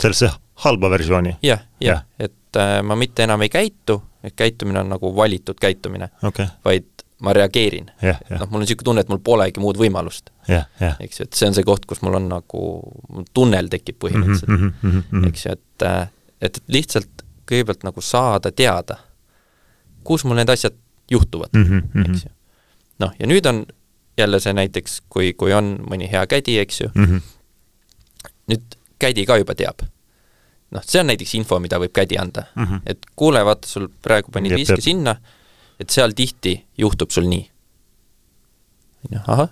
sellesse halba versiooni ja,? jah, jah, et äh, ma mitte enam ei käitu, et käitumine on nagu valitud käitumine okay., vaid ma reageerin yeah,. Yeah. noh, mul on niisugune tunne, et mul polegi muud võimalust yeah,. Yeah. eks ju, et see on see koht, kus mul on nagu, tunnel tekib põhimõtteliselt mm, -hmm, mm -hmm. eks ju, et, äh, et, lihtsalt kõigepealt nagu saada teada kus mul need asjad juhtuvad mm, -hmm. eks ju. noh, ja nüüd on jälle see näiteks, kui, kui on mõni hea kädi, eks ju mm, -hmm. nüüd kädi ka juba teab. noh, see on näiteks info, mida võib kädi anda mm, -hmm. et kuule, vaata, sul praegu panid viske sinna, et seal tihti juhtub sul nii. ahah,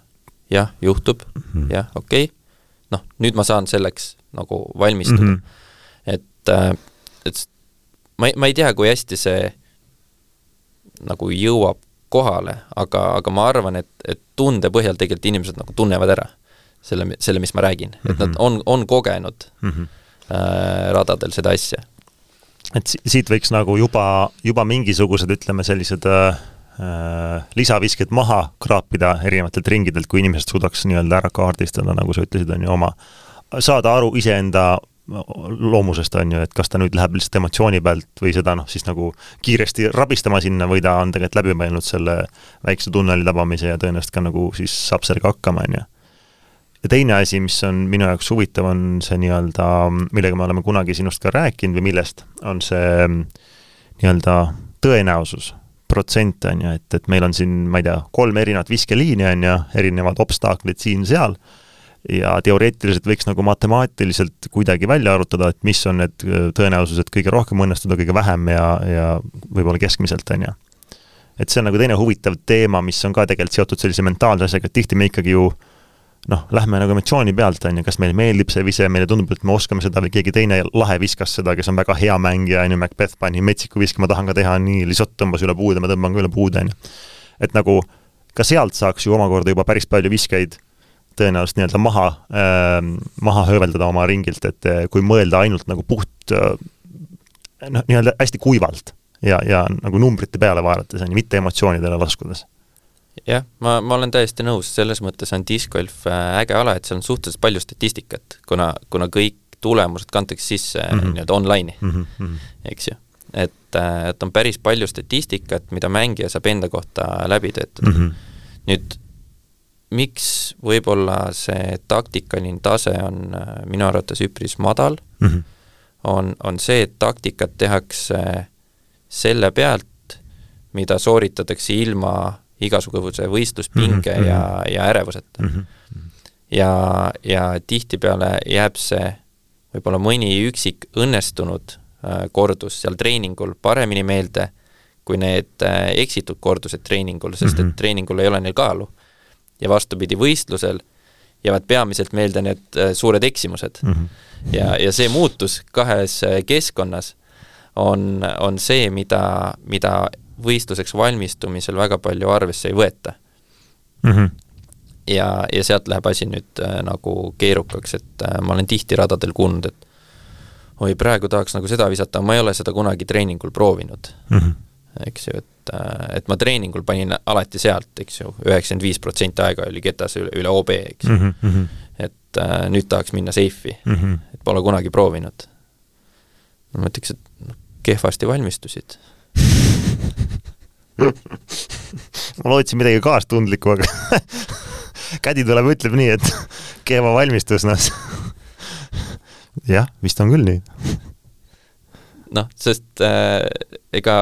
jah, juhtub mm, -hmm. jah, okei okay., noh, nüüd ma saan selleks nagu valmistuda mm. -hmm. et, äh, et ma ei, ma ei tea, kui hästi see nagu jõuab kohale, aga, aga ma arvan, et, et tunde põhjal tegelikult inimesed nagu tunnevad ära selle, selle, mis ma räägin mm, -hmm. et nad mhm. on, on kogenud mm -hmm. äh, radadel seda asja. Et siit võiks nagu juba, juba mingisugused, ütleme, sellised äh, äh, lisavisked maha kraapida erinevatelt ringidelt, kui inimesed suudaks nii-öelda ära kaardistada, nagu sa ütlesid, on ju, oma, saada aru iseenda loomusest, on ju, et kas ta nüüd läheb lihtsalt emotsiooni pealt või seda noh, siis nagu kiiresti rabistama sinna või ta on tegelikult läbi mõelnud selle väikse tunneli tabamise ja tõenäoliselt ka nagu siis saab sellega hakkama, on ju. Ja teine asi, mis on minu jaoks huvitav, on see nii-öelda, millega me oleme kunagi sinust ka rääkinud või millest, on see nii-öelda tõenäosus, protsent, on ju, et, et meil on siin, ma ei tea, kolm erinevat viskeliini, on ju, erinevad obstaaklid siin-seal ja teoreetiliselt võiks nagu matemaatiliselt kuidagi välja arvutada, et mis on need äh, tõenäosused kõige rohkem õnnestuda, kõige vähem ja, ja võib-olla keskmiselt, on ju. et see on nagu teine huvitav teema, mis on ka tegelikult seotud sellise mentaalse asjaga, et tihti me ikkagi ju noh, lähme nagu emotsiooni pealt, on ju, kas meile meeldib see vise, meile tundub, et me oskame seda või keegi teine lahe viskas seda, kes on väga hea mängija, on ju, Macbeth pani metsiku viske, ma tahan ka teha nii, Lisott tõmbas üle puude, ma tõmban ka üle puude, on ju. et nagu ka sealt saaks ju omakorda juba päris palju viskeid tõenäoliselt nii-öelda maha äh,, maha hööveldada oma ringilt, et äh, kui mõelda ainult nagu puht äh, noh, nii-öelda hästi kuivalt ja, ja nagu numbrite peale vaadates, on ju, mitte emotsioonidele laskudes. Jah, ma, ma olen täiesti nõus, selles mõttes on discgolf äh, äge ala, et seal on suhteliselt palju statistikat, kuna, kuna kõik tulemused kantakse sisse mm -hmm. nii-öelda online'i mm, -hmm. eks ju. et, et on päris palju statistikat, mida mängija saab enda kohta läbi töötada mm. -hmm. nüüd miks võib-olla see taktikaline tase on äh, minu arvates üpris madal mm, -hmm. on, on see, et taktikat tehakse selle pealt, mida sooritatakse ilma igasuguse võistluspinge mm -hmm. ja, ja ärevuseta mm. -hmm. ja, ja tihtipeale jääb see võib-olla mõni üksik õnnestunud äh, kordus seal treeningul paremini meelde kui need äh, eksitud kordused treeningul, sest et mhm. treeningul ei ole neil kaalu ja vastupidi, võistlusel jäävad peamiselt meelde need äh, suured eksimused mm. -hmm. ja, ja see muutus kahes keskkonnas on, on see, mida, mida võistluseks valmistumisel väga palju arvesse ei võeta mm. -hmm. ja, ja sealt läheb asi nüüd äh, nagu keerukaks, et äh, ma olen tihti radadel kuulnud, et oi, praegu tahaks nagu seda visata, ma ei ole seda kunagi treeningul proovinud mm. -hmm. eks ju, et, äh, et ma treeningul panin alati sealt, eks ju, üheksakümmend viis protsenti aega oli ketas üle, üle OB, eks ju mm. -hmm. et äh, nüüd tahaks minna seifi mm, -hmm. et pole kunagi proovinud. ma ütleks, et noh, kehvasti valmistusid ma lootsin midagi kaastundlikku, aga kädi tuleb, ütleb nii, et kehva valmistus, noh jah, vist on küll nii. noh, sest äh, ega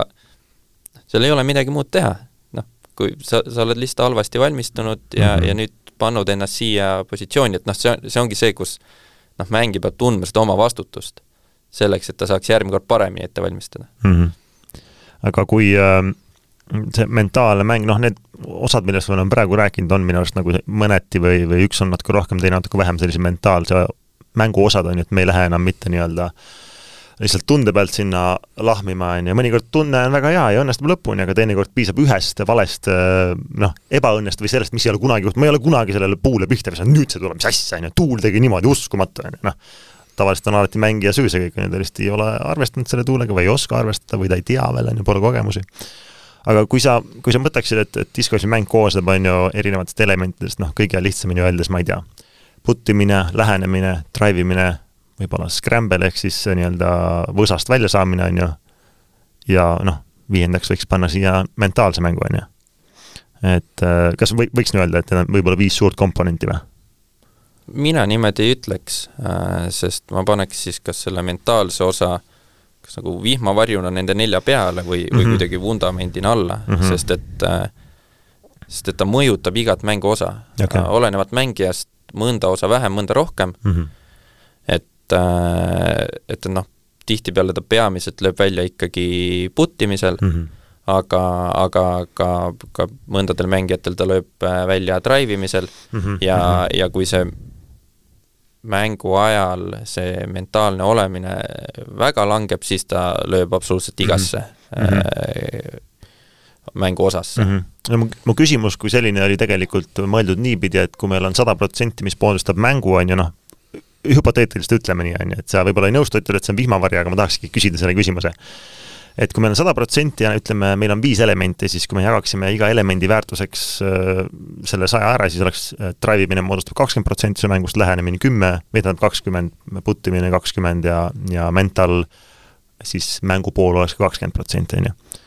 seal ei ole midagi muud teha, noh, kui sa, sa oled lihtsalt halvasti valmistunud ja mm, -hmm. ja nüüd pannud ennast siia positsiooni, et noh, see, see ongi see, kus noh, mängija peab tundma seda oma vastutust selleks, et ta saaks järgmine kord paremini ette valmistada mm. -hmm. aga kui äh, see mentaalne mäng, noh, need osad, millest me oleme praegu rääkinud, on minu arust nagu mõneti või, või üks on natuke rohkem, teine natuke vähem sellise mentaalse mänguosad, on ju, et me ei lähe enam mitte nii-öelda lihtsalt tunde pealt sinna lahmima, on ju, mõnikord tunne on väga hea ja õnnestub lõpuni, aga teinekord piisab ühest valest noh, ebaõnnest või sellest, mis ei ole kunagi juhtunud, ma ei ole kunagi sellele puule pihta visanud, nüüd see tuleb, mis asja, on ju, tuul tegi niimoodi, uskumatu, on ju, noh. tavaliselt on alati mängija süü see kõik, on ju, ta lihtsalt ei ole arvestanud selle tuulega või ei oska arvestada või ta ei tea veel, on ju, pole kogemusi aga kui sa, kui sa mõtleksid, et, et discgolfi mäng koosneb, on ju, erinevatest elementidest, noh, kõige lihtsamini öeldes, ma ei tea, puttimine, lähenemine, drive imine, võib-olla scramble ehk siis nii-öelda võsast väljasaamine, on ju, ja noh, viiendaks võiks panna siia mentaalse mängu, on ju. et äh, kas või, võiks nii öelda, et need on võib-olla viis suurt komponenti või? mina niimoodi ei ütleks, äh, sest ma paneks siis kas selle mentaalse osa kas nagu vihmavarjuna nende nelja peale või mm, -hmm. või mhm. kuidagi vundamendina alla mm, -hmm. sest et äh, sest et ta mõjutab igat mängu osa okay., olenevalt mängijast mõnda osa vähem, mõnda rohkem mm, -hmm. et, äh, et noh, tihtipeale ta peamiselt lööb välja ikkagi puttimisel mm, -hmm. aga, aga ka, ka mõndadel mängijatel ta lööb äh, välja drive imisel mm -hmm. ja mm, -hmm. ja kui see mängu ajal see mentaalne olemine väga langeb, siis ta lööb absoluutselt igasse mm -hmm mängu osasse mm. -hmm. no mu, mu küsimus kui selline oli tegelikult mõeldud niipidi, et kui meil on sada protsenti, mis moodustab mängu, on ju noh, hüpoteetiliselt ütleme nii, on ju, et sa võib-olla ei nõustu, ütled, et see on vihmavari, aga ma tahakski küsida selle küsimuse. Et kui meil on sada protsenti ja ütleme, meil on viis elementi, siis kui me jagaksime iga elemendi väärtuseks äh, selle saja ära, siis oleks äh, drive imine moodustab kakskümmend protsenti su mängust, lähenemine kümme, või tähendab kakskümmend, puttimine kakskümmend ja, ja mental siis mängu pool oleks ka kakskümmend protsenti, on ju.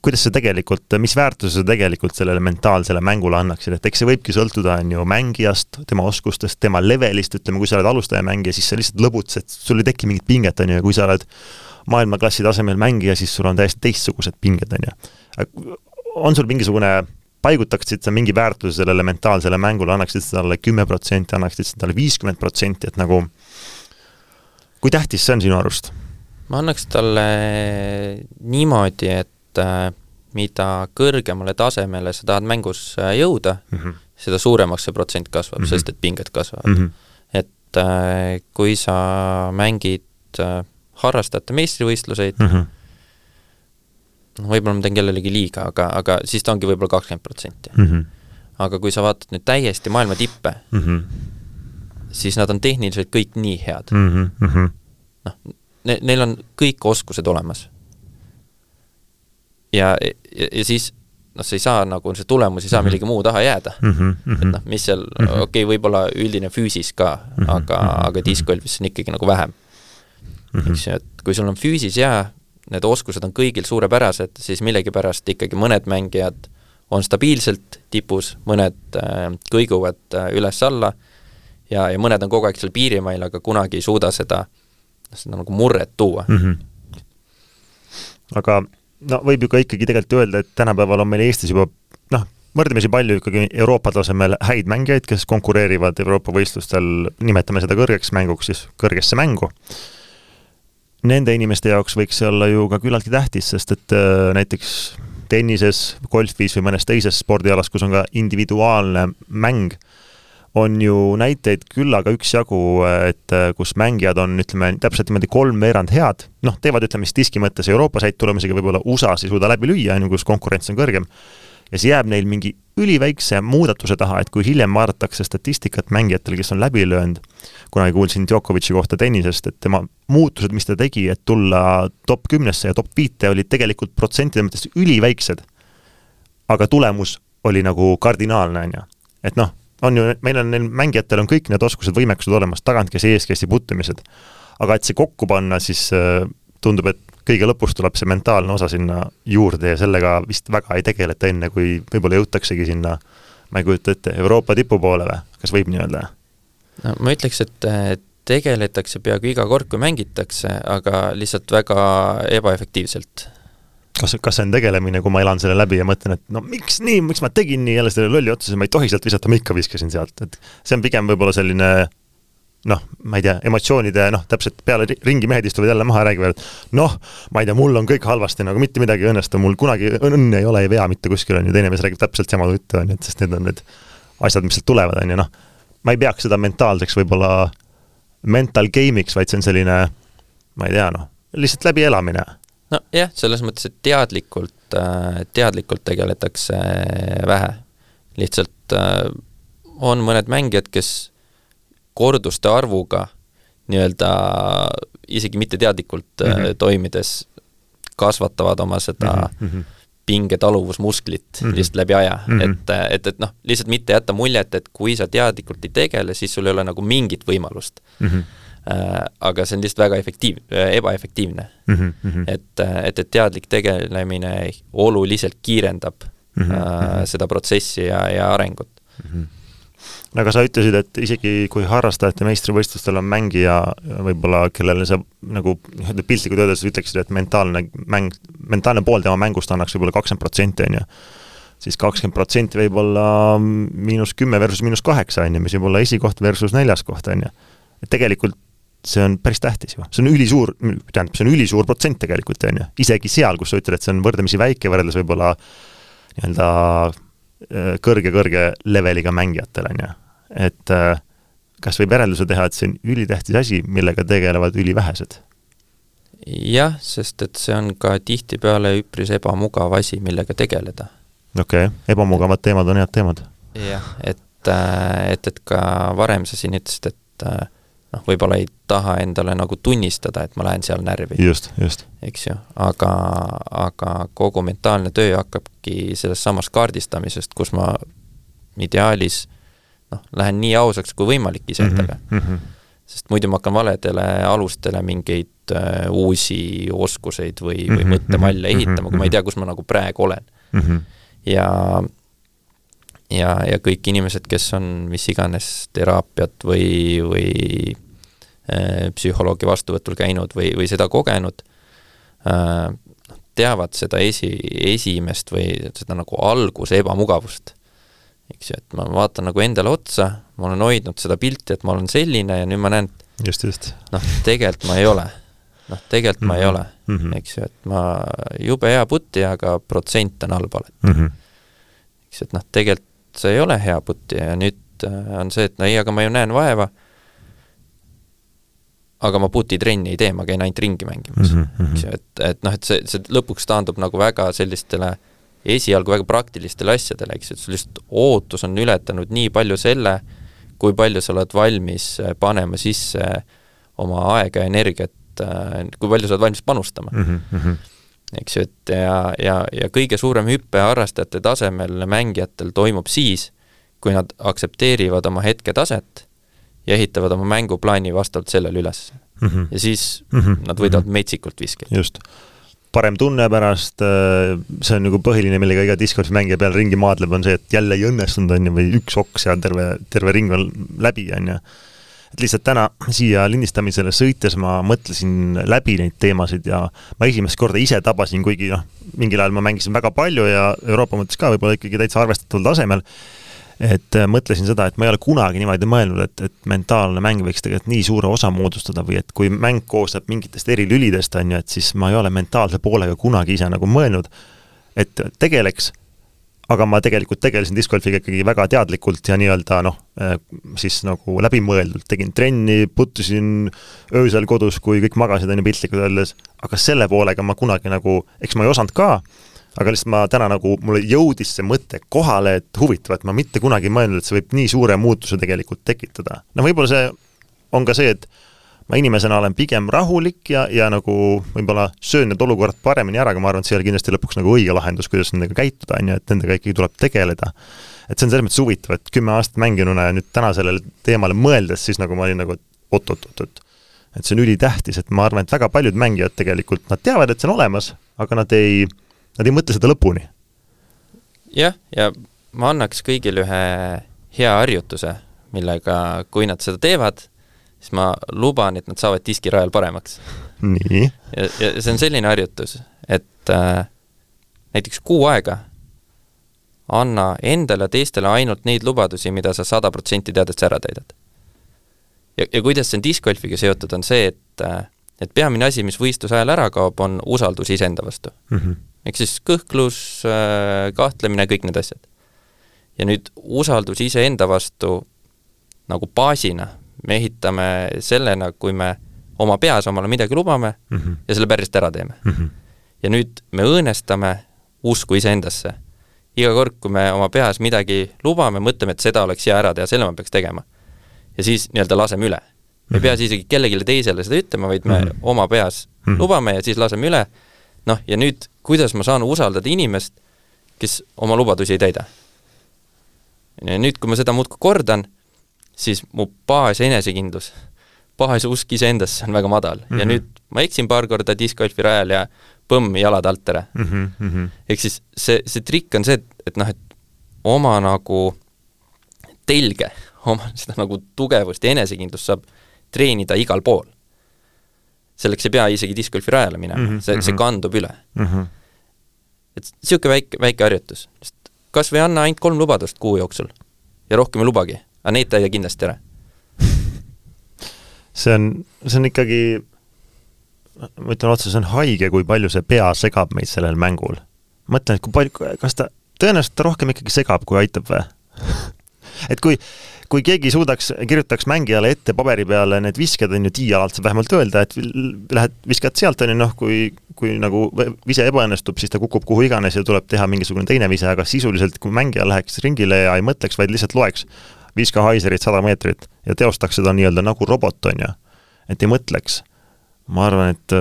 Kuidas sa tegelikult, mis väärtuse sa tegelikult sellele mentaalsele mängule annaksid, et eks see võibki sõltuda, on ju, mängijast, tema oskustest, tema levelist, ütleme, kui sa oled alustaja mängija, siis sa lihtsalt lõbutsed, sul ei teki mingit pinget, on ju, ja kui sa oled maailmaklassi tasemel mängija, siis sul on täiesti teistsugused pinged, on ju. on sul mingisugune, paigutaksid sa mingi väärtuse sellele mentaalsele mängule, annaksid sa talle kümme protsenti, annaksid sa talle viiskümmend protsenti, et nagu kui tähtis see on sinu arust? ma annaks talle niimoodi, et äh, mida kõrgemale tasemele sa tahad mängus äh, jõuda mm, -hmm. seda suuremaks see protsent kasvab mm, -hmm. sest et pinged kasvavad mm. -hmm. et äh, kui sa mängid harrastajate meistrivõistluseid mm, -hmm. võib-olla ma teen kellelegi liiga, aga, aga siis ta ongi võib-olla kakskümmend protsenti. Mhm. aga kui sa vaatad nüüd täiesti maailma tippe mm, -hmm. siis nad on tehniliselt kõik nii head mm. -hmm. noh, ne-, neil on kõik oskused olemas ja, ja, ja siis noh, sa ei saa nagu, see tulemus ei saa mm -hmm. millegi muu taha jääda mm. -hmm. et noh, mis seal mm -hmm., okei okay,, võib-olla üldine füüsis ka mm, -hmm. aga, aga discgolfis on ikkagi nagu vähem mm. -hmm. eks ju, et kui sul on füüsis hea, need oskused on kõigil suurepärased, siis millegipärast ikkagi mõned mängijad on stabiilselt tipus, mõned äh, kõiguvad äh, üles-alla ja, ja mõned on kogu aeg seal piirimail, aga kunagi ei suuda seda, seda nagu murret tuua mm. -hmm. aga no võib ju ka ikkagi tegelikult öelda, et tänapäeval on meil Eestis juba noh, võrdlemisi palju ikkagi Euroopa tasemel häid mängijaid, kes konkureerivad Euroopa võistlustel, nimetame seda kõrgeks mänguks siis, kõrgesse mängu. Nende inimeste jaoks võiks see olla ju ka küllaltki tähtis, sest et äh, näiteks tennises, golfis või mõnes teises spordialas, kus on ka individuaalne mäng, on ju näiteid küllaga üksjagu, et äh, kus mängijad on, ütleme, täpselt niimoodi kolmveerand head, noh, teevad, ütleme siis diski mõttes Euroopas häid tulemusi, aga võib-olla USA-s ei suuda läbi lüüa, on ju, kus konkurents on kõrgem. Ja see jääb neil mingi üliväikse muudatuse taha, et kui hiljem vaadatakse statistikat mängijatel, kes on läbi löönud, kunagi kuulsin Djokovic'i kohta tennisest, et tema muutused, mis ta tegi, et tulla top kümnesse ja top viite, olid tegelikult protsentide mõttes üliväiksed. aga tulemus oli nagu kardinaalne, on ju. et noh, on ju, meil on, neil mängijatel on kõik need oskused, võimekused olemas, tagantkäsi, eeskäsi puttimised. aga et see kokku panna, siis äh, tundub, et kõige lõpus tuleb see mentaalne osa sinna juurde ja sellega vist väga ei tegeleta enne, kui võib-olla jõutaksegi sinna, ma ei kujuta ette, Euroopa tipu poole või, kas võib nii öelda? no ma ütleks, et tegeletakse peaaegu iga kord, kui mängitakse, aga lihtsalt väga ebaefektiivselt. kas, kas see on tegelemine, kui ma elan selle läbi ja mõtlen, et no miks nii, miks ma tegin nii jälle selle lolli otsuse, ma ei tohi sealt visata, ma ikka viskasin sealt, et see on pigem võib-olla selline noh, ma ei tea, emotsioonide noh, täpselt peale ringi mehed istuvad jälle maha ja räägivad, et noh, ma ei tea, mul on kõik halvasti, nagu mitte midagi ei õnnestu, mul kunagi õnne ei ole, ei vea mitte kuskil, on ju, teine mees räägib täpselt sama juttu, on ju, et sest need on need asjad, mis sealt tulevad, on ju, noh. ma ei peaks seda mentaalseks võib-olla mental game'iks, vaid see on selline, ma ei tea, noh, lihtsalt läbielamine. nojah, selles mõttes, et teadlikult, äh, teadlikult tegeletakse vähe. lihtsalt äh, on mõned mängijad, kes korduste arvuga nii-öelda isegi mitteteadlikult mm -hmm. toimides kasvatavad oma seda mm -hmm. pingetaluvusmusklit mm -hmm. lihtsalt läbi aja mm, -hmm. et, et, et noh, lihtsalt mitte jätta muljet, et kui sa teadlikult ei tegele, siis sul ei ole nagu mingit võimalust mm. -hmm. Äh, aga see on lihtsalt väga efektiiv, ebaefektiivne mm. -hmm. et, et, et teadlik tegelemine oluliselt kiirendab mm -hmm. äh, seda protsessi ja, ja arengut mm. -hmm aga sa ütlesid, et isegi kui harrastajate meistrivõistlustel on mängija võib-olla, kellele sa nagu nii-öelda piltlikult öeldes ütleksid, et mentaalne mäng, mentaalne pool tema mängust annaks võib-olla kakskümmend protsenti, on ju, siis kakskümmend protsenti võib olla miinus kümme versus miinus kaheksa, on ju, mis võib olla esikoht versus neljas koht, on ju. et tegelikult see on päris tähtis ju, see on ülisuur, tähendab, see on ülisuur protsent tegelikult, on ju, isegi seal, kus sa ütled, et see on võrdlemisi väike võrreldes võib-olla nii-öelda kõrge-kõrge leveliga mängijatel, on ju. Et äh, kas võib järelduse teha, et see on ülitähtis asi, millega tegelevad ülivähesed? jah, sest et see on ka tihtipeale üpris ebamugav asi, millega tegeleda. okei okay., ebamugavad teemad on head teemad. jah, et, äh, et, et ka varem sa siin ütlesid, et äh, noh, võib-olla ei taha endale nagu tunnistada, et ma lähen seal närvi. just, just. eks ju, aga, aga kogu mentaalne töö hakkabki sellest samast kaardistamisest, kus ma ideaalis noh, lähen nii ausaks kui võimalik iseendaga mm. -hmm. sest muidu ma hakkan valedele alustele mingeid uh, uusi oskuseid või või mhm, mõttemalle mhm, ehitama kui ma ei tea, kus ma nagu praegu olen mm. -hmm. ja ja, ja kõik inimesed, kes on mis iganes teraapiat või, või äh, psühholoogi vastuvõtul käinud või, või seda kogenud äh,, teavad seda esi, esimest või seda nagu alguse ebamugavust. Eks ju, et ma vaatan nagu endale otsa, ma olen hoidnud seda pilti, et ma olen selline ja nüüd ma näen, just, just. noh, tegelikult ma ei ole. noh, tegelikult mm -hmm. ma ei mhm. ole mm, -hmm. eks ju, et ma jube hea putti, aga protsent on halb alati mm. -hmm. eks, et noh, tegelikult see ei ole hea putt ja nüüd äh, on see, et no ei, aga ma ju näen vaeva, aga ma putitrenni ei tee, ma käin ainult ringi mängimas mm, -hmm. eks ju, et, et noh, et see, see lõpuks taandub nagu väga sellistele esialgu väga praktilistele asjadele, eks et sul lihtsalt ootus on ületanud nii palju selle, kui palju sa oled valmis äh, panema sisse oma aega ja energiat, äh, kui palju sa oled valmis panustama mm. -hmm eks ju, et ja, ja, ja kõige suurem hüpe harrastajate tasemel mängijatel toimub siis, kui nad aktsepteerivad oma hetketaset ja ehitavad oma mänguplaani vastavalt sellele üles mm. -hmm. ja siis mm -hmm. nad võidavad mm -hmm. metsikult viskeid. just. Parem tunne pärast, äh, see on nagu põhiline, millega iga discgolfi mängija peal ringi maadleb, on see, et jälle ei õnnestunud, on ju, või üks oks ja terve, terve ring on läbi, on ju. Et lihtsalt täna siia lindistamisele sõites ma mõtlesin läbi neid teemasid ja ma esimest korda ise tabasin, kuigi noh, mingil ajal ma mängisin väga palju ja Euroopa mõttes ka võib-olla ikkagi täitsa arvestataval tasemel, et äh, mõtlesin seda, et ma ei ole kunagi niimoodi mõelnud, et, et mentaalne mäng võiks tegelikult nii suure osa moodustada või et kui mäng koosneb mingitest eri lülidest, on ju, et siis ma ei ole mentaalse poolega kunagi ise nagu mõelnud, et tegeleks aga ma tegelikult tegelesin discgolfiga ikkagi väga teadlikult ja nii-öelda noh, eh, siis nagu läbimõeldult, tegin trenni, puttisin öösel kodus, kui kõik magasid, on ju, piltlikult öeldes, aga selle poolega ma kunagi nagu, eks ma ei osanud ka, aga lihtsalt ma täna nagu, mulle jõudis see mõte kohale, et huvitav, et ma mitte kunagi ei mõelnud, et see võib nii suure muutuse tegelikult tekitada. no võib-olla see on ka see, et ma inimesena olen pigem rahulik ja, ja nagu võib-olla söön need olukorrad paremini ära, aga ma arvan, et see ei ole kindlasti lõpuks nagu õige lahendus, kuidas nendega käituda, on ju, et nendega ikkagi tuleb tegeleda. et see on selles mõttes huvitav, et kümme aastat mänginuna ja nüüd täna sellele teemale mõeldes, siis nagu ma olin nagu oot-oot-oot-oot. et see on ülitähtis, et ma arvan, et väga paljud mängijad tegelikult, nad teavad, et see on olemas, aga nad ei, nad ei mõtle seda lõpuni. jah, ja ma annaks kõigile ühe hea harjutuse, millega, kui nad seda teevad, siis ma luban, et nad saavad diskirajal paremaks. nii? ja, ja see on selline harjutus, et äh, näiteks kuu aega anna endale teistele ainult neid lubadusi, mida sa sada protsenti tead, et sa ära täidad. ja, ja kuidas see on discgolfiga seotud, on see, et äh, et peamine asi, mis võistluse ajal ära kaob, on usaldus iseenda vastu mm. -hmm. Ehk siis kõhklus, äh, kahtlemine, kõik need asjad. ja nüüd usaldus iseenda vastu nagu baasina me ehitame sellena, kui me oma peas omale midagi lubame mm -hmm. ja selle päriselt ära teeme mm. -hmm. ja nüüd me õõnestame usku iseendasse. iga kord, kui me oma peas midagi lubame, mõtleme, et seda oleks hea ära teha, selle ma peaks tegema. ja siis nii-öelda laseme üle. me ei pea siis isegi kellelegi teisele seda ütlema, vaid me mm -hmm. oma peas mm -hmm. lubame ja siis laseme üle, noh, ja nüüd, kuidas ma saan usaldada inimest, kes oma lubadusi ei täida? ja nüüd, kui ma seda muudkui kordan siis mu baas enesekindlus, baas usk iseendasse on väga madal mm -hmm. ja mhm. nüüd ma eksin paar korda diskgolfi rajal ja põmm, jalad alt ära mm. -hmm. ehk siis see, see trikk on see, et, et noh, et oma nagu telge, oma seda nagu tugevust ja enesekindlust saab treenida igal pool. Selleks ei pea isegi diskgolfi rajale minema mm, -hmm. see, see mhm. kandub üle mm. -hmm. et niisugune väike, väike harjutus, kas või anna ainult kolm lubadust kuu jooksul ja rohkem ei lubagi aga neid ta ei tee kindlasti ära see on, see on ikkagi, ma ütlen otse, see on haige, kui palju see pea segab meid sellel mängul. mõtlen, et kui palju, kas ta, tõenäoliselt ta rohkem ikkagi segab, kui aitab või et kui, kui keegi suudaks, kirjutaks mängijale ette paberi peale need visked, on ju, tiialalt saab vähemalt öelda, et lähed, viskad sealt, on ju, noh, kui, kui nagu vise ebaõnnestub, siis ta kukub kuhu iganes ja tuleb teha mingisugune teine vise, aga sisuliselt, kui mängija läheks ringile ja ei mõtleks, vaid lihtsalt loeks, viska Heiserit sada meetrit ja teostaks seda nii-öelda nagu robot, on ju. et ei mõtleks. ma arvan, et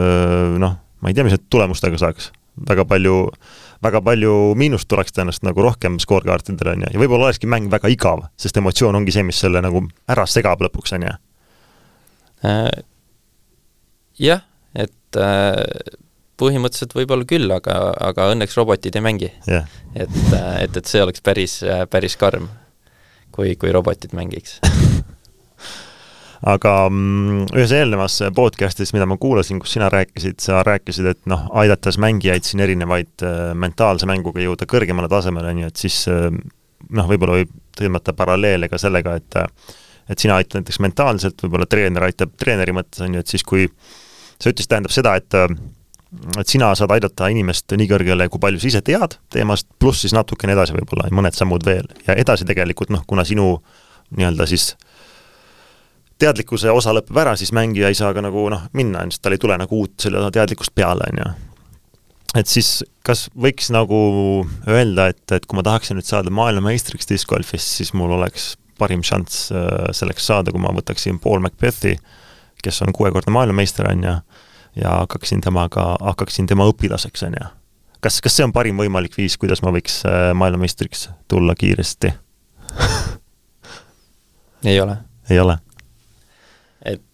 noh, ma ei tea, mis need tulemustega saaks. Väga palju, väga palju miinust tuleks tõenäoliselt nagu rohkem skoorkaartidele, on ju, ja võib-olla olekski mäng väga igav, sest emotsioon ongi see, mis selle nagu ära segab lõpuks, on ju. Äh, jah, et äh, põhimõtteliselt võib-olla küll, aga, aga õnneks robotid ei mängi. Yeah.. et, äh, et, et see oleks päris, päris karm kui, kui robotid mängiks aga mm, ühes eelnevas podcast'is, mida ma kuulasin, kus sina rääkisid, sa rääkisid, et noh, aidates mängijaid siin erinevaid äh, mentaalse mänguga jõuda kõrgemale tasemele, on ju, et siis äh, noh, võib-olla võib tõmmata paralleele ka sellega, et et sina aitad näiteks mentaalselt, võib-olla treener aitab treeneri mõttes, on ju, et siis kui sa ütlesid, tähendab seda, et et sina saad aidata inimest nii kõrgele, kui palju sa ise tead teemast, pluss siis natukene edasi võib-olla, mõned sammud veel. ja edasi tegelikult noh, kuna sinu nii-öelda siis teadlikkuse osa lõpeb ära, siis mängija ei saa ka nagu noh, minna, sest tal ei tule nagu uut selle teadlikkust peale, on ju. et siis kas võiks nagu öelda, et, et kui ma tahaksin nüüd saada maailmameistriks discgolfis, siis mul oleks parim šanss äh, selleks saada, kui ma võtaksin Paul Macbethi, kes on kuuekordne maailmameister, on ju, ja hakkaksin temaga, hakkaksin tema õpilaseks, on ju. kas, kas see on parim võimalik viis, kuidas ma võiks äh, maailmameistriks tulla kiiresti ei ole. ei ole?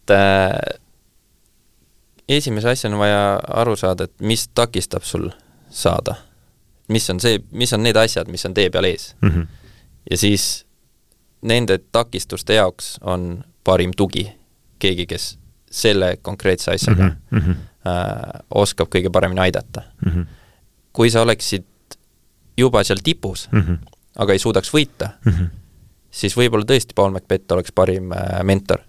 Et äh, esimese asjana on vaja aru saada, et mis takistab sul saada. mis on see, mis on need asjad, mis on tee peal ees mm. -hmm. ja siis nende takistuste jaoks on parim tugi keegi, kes selle konkreetse asjaga mm -hmm. äh, oskab kõige paremini aidata mm. -hmm. kui sa oleksid juba seal tipus mm, -hmm. aga ei suudaks võita mm, -hmm. siis võib-olla tõesti Paul Macbeth oleks parim äh, mentor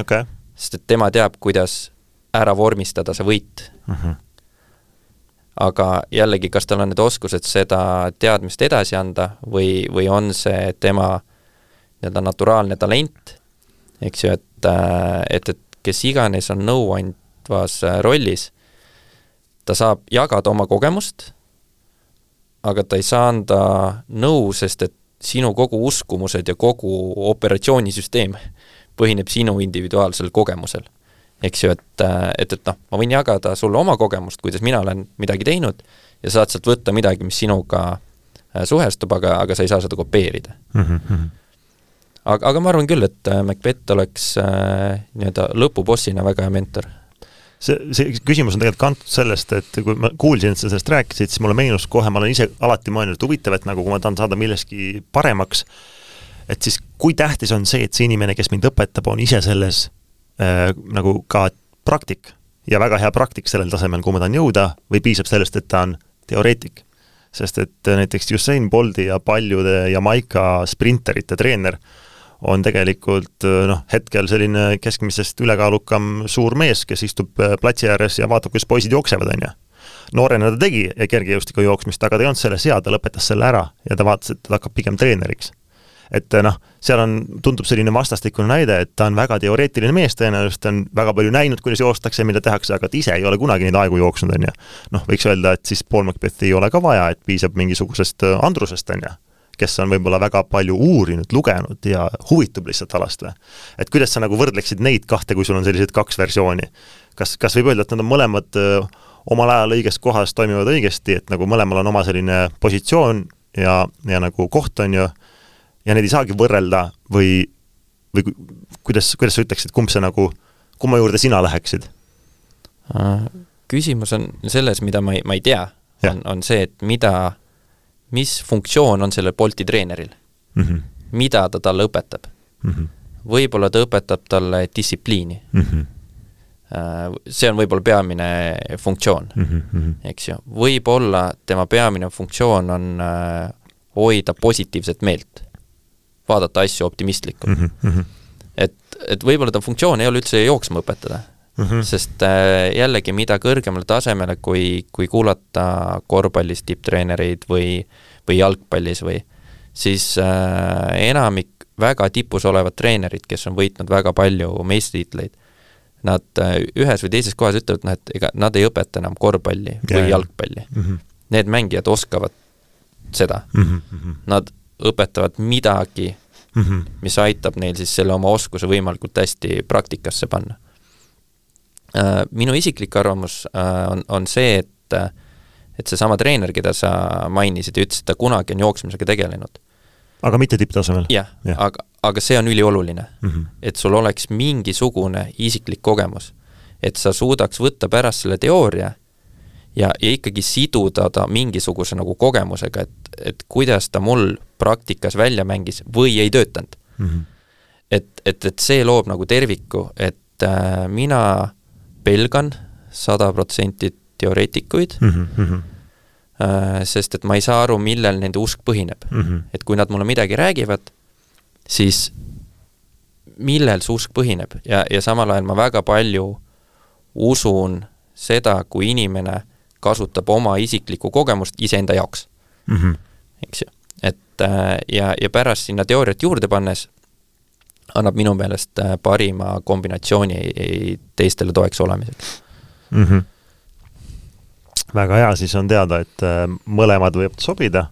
okay.. Sest et tema teab, kuidas ära vormistada see võit mm. -hmm. aga jällegi, kas tal on need oskused seda teadmist edasi anda või, või on see tema nii-öelda naturaalne talent, eks ju, et, äh, et, et kes iganes on nõuandvas äh, rollis, ta saab jagada oma kogemust, aga ta ei saa anda nõu, sest et sinu kogu uskumused ja kogu operatsioonisüsteem põhineb sinu individuaalsel kogemusel. eks ju, et, et, et noh, ma võin jagada sulle oma kogemust, kuidas mina olen midagi teinud ja saad sealt võtta midagi, mis sinuga äh, suhestub, aga, aga sa ei saa seda kopeerida mm. -hmm. aga, aga ma arvan küll, et äh, Macbeth oleks äh, nii-öelda lõpubossina väga hea mentor see, see küsimus on tegelikult kantud sellest, et kui ma kuulsin, et sa sellest rääkisid, siis mulle meenus kohe, ma olen ise alati mõelnud, et huvitav, et nagu kui ma tahan saada milleski paremaks, et siis kui tähtis on see, et see inimene, kes mind õpetab, on ise selles äh, nagu ka praktik ja väga hea praktik sellel tasemel, kuhu ma tahan jõuda, või piisab sellest, et ta on teoreetik? sest et näiteks Usain Bolti ja paljude Jamaica sprinterite treener äh, on tegelikult noh, hetkel selline keskmisest ülekaalukam suur mees, kes istub äh, platsi ääres ja vaatab, kuidas poisid jooksevad, on ju. noorena ta tegi kergejõustiku jooksmist, aga ta ei olnud selles hea, ta lõpetas selle ära ja ta vaatas, et ta hakkab pigem treeneriks. Et noh, seal on, tundub selline vastastikune näide, et ta on väga teoreetiline mees tõenäoliselt, on väga palju näinud, kuidas joostakse, mida tehakse, aga ta ise ei ole kunagi neid aegu jooksnud, on ju. noh, võiks öelda, et siis Paul Macbethi ei ole ka vaja, et piisab mingisugusest äh, andrusest, on ju kes on võib-olla väga palju uurinud, lugenud ja huvitub lihtsalt alast või? et kuidas sa nagu võrdleksid neid kahte, kui sul on sellised kaks versiooni? kas, kas võib öelda, et nad on mõlemad öö, omal ajal õiges kohas toimivad õigesti, et nagu mõlemal on oma selline positsioon ja, ja nagu koht, on ju, ja neid ei saagi võrrelda või, või kuidas, kuidas sa ütleksid, kumb see nagu, kumma juurde sina läheksid? Äh, küsimus on selles, mida ma ei, ma ei tea, on, on see, et mida mis funktsioon on sellel Bolti treeneril mm, -hmm. mida ta talle õpetab mm. -hmm. võib-olla ta õpetab talle distsipliini mm. -hmm. see on võib-olla peamine funktsioon mm, -hmm. eks ju, võib-olla tema peamine funktsioon on äh, hoida positiivset meelt, vaadata asju optimistlikult mm. -hmm. et, et võib-olla ta funktsioon ei ole üldse jooksma õpetada mm, -hmm. sest äh, jällegi, mida kõrgemale tasemele, kui, kui kuulata korvpallis tipptreenereid või, või jalgpallis või, siis äh, enamik väga tipus olevad treenerid, kes on võitnud väga palju meistritiitleid, nad äh, ühes või teises kohas ütlevad, noh, et ega nad ei õpeta enam korvpalli või ja, jalgpalli mm. -hmm. Need mängijad oskavad seda mm. -hmm. Nad õpetavad midagi mm, -hmm. mis aitab neil siis selle oma oskuse võimalikult hästi praktikasse panna Äh, minu isiklik arvamus äh, on, on see, et et seesama treener, keda sa mainisid ja ütlesid, ta kunagi on jooksmisega tegelenud. aga mitte tipptasemel? jah ja., aga, aga see on ülioluline mm. -hmm. et sul oleks mingisugune isiklik kogemus. et sa suudaks võtta pärast selle teooria ja, ja ikkagi siduda ta mingisuguse nagu kogemusega, et, et kuidas ta mul praktikas välja mängis või ei töötanud mm. -hmm. et, et, et see loob nagu terviku, et äh, mina pelgan sada protsenti teoreetikuid mm, -hmm. sest et ma ei saa aru, millel nende usk põhineb mm. -hmm. et kui nad mulle midagi räägivad, siis millel see usk põhineb ja, ja samal ajal ma väga palju usun seda, kui inimene kasutab oma isiklikku kogemust iseenda jaoks mm. -hmm. eks ju, et äh, ja, ja pärast sinna teooriat juurde pannes annab minu meelest äh, parima kombinatsiooni teistele toeks olemiseks mm. -hmm. väga hea, siis on teada, et äh, mõlemad võivad sobida,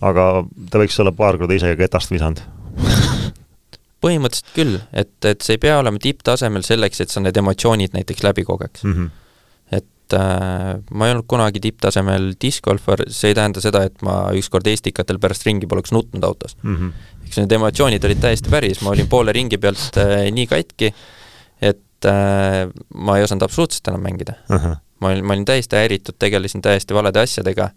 aga ta võiks olla paar korda ise ketast visanud põhimõtteliselt küll, et, et see ei pea olema tipptasemel selleks, et sa need emotsioonid näiteks läbi kogeks mm. -hmm ma ei olnud kunagi tipptasemel diskgolfar, see ei tähenda seda, et ma ükskord Estikatel pärast ringi poleks nutnud autos mm. -hmm eks need emotsioonid olid täiesti päris, ma olin poole ringi pealt äh, nii katki, et äh, ma ei osanud absoluutselt enam mängida uh. -huh. ma olin, ma olin täiesti häiritud, tegelesin täiesti valede asjadega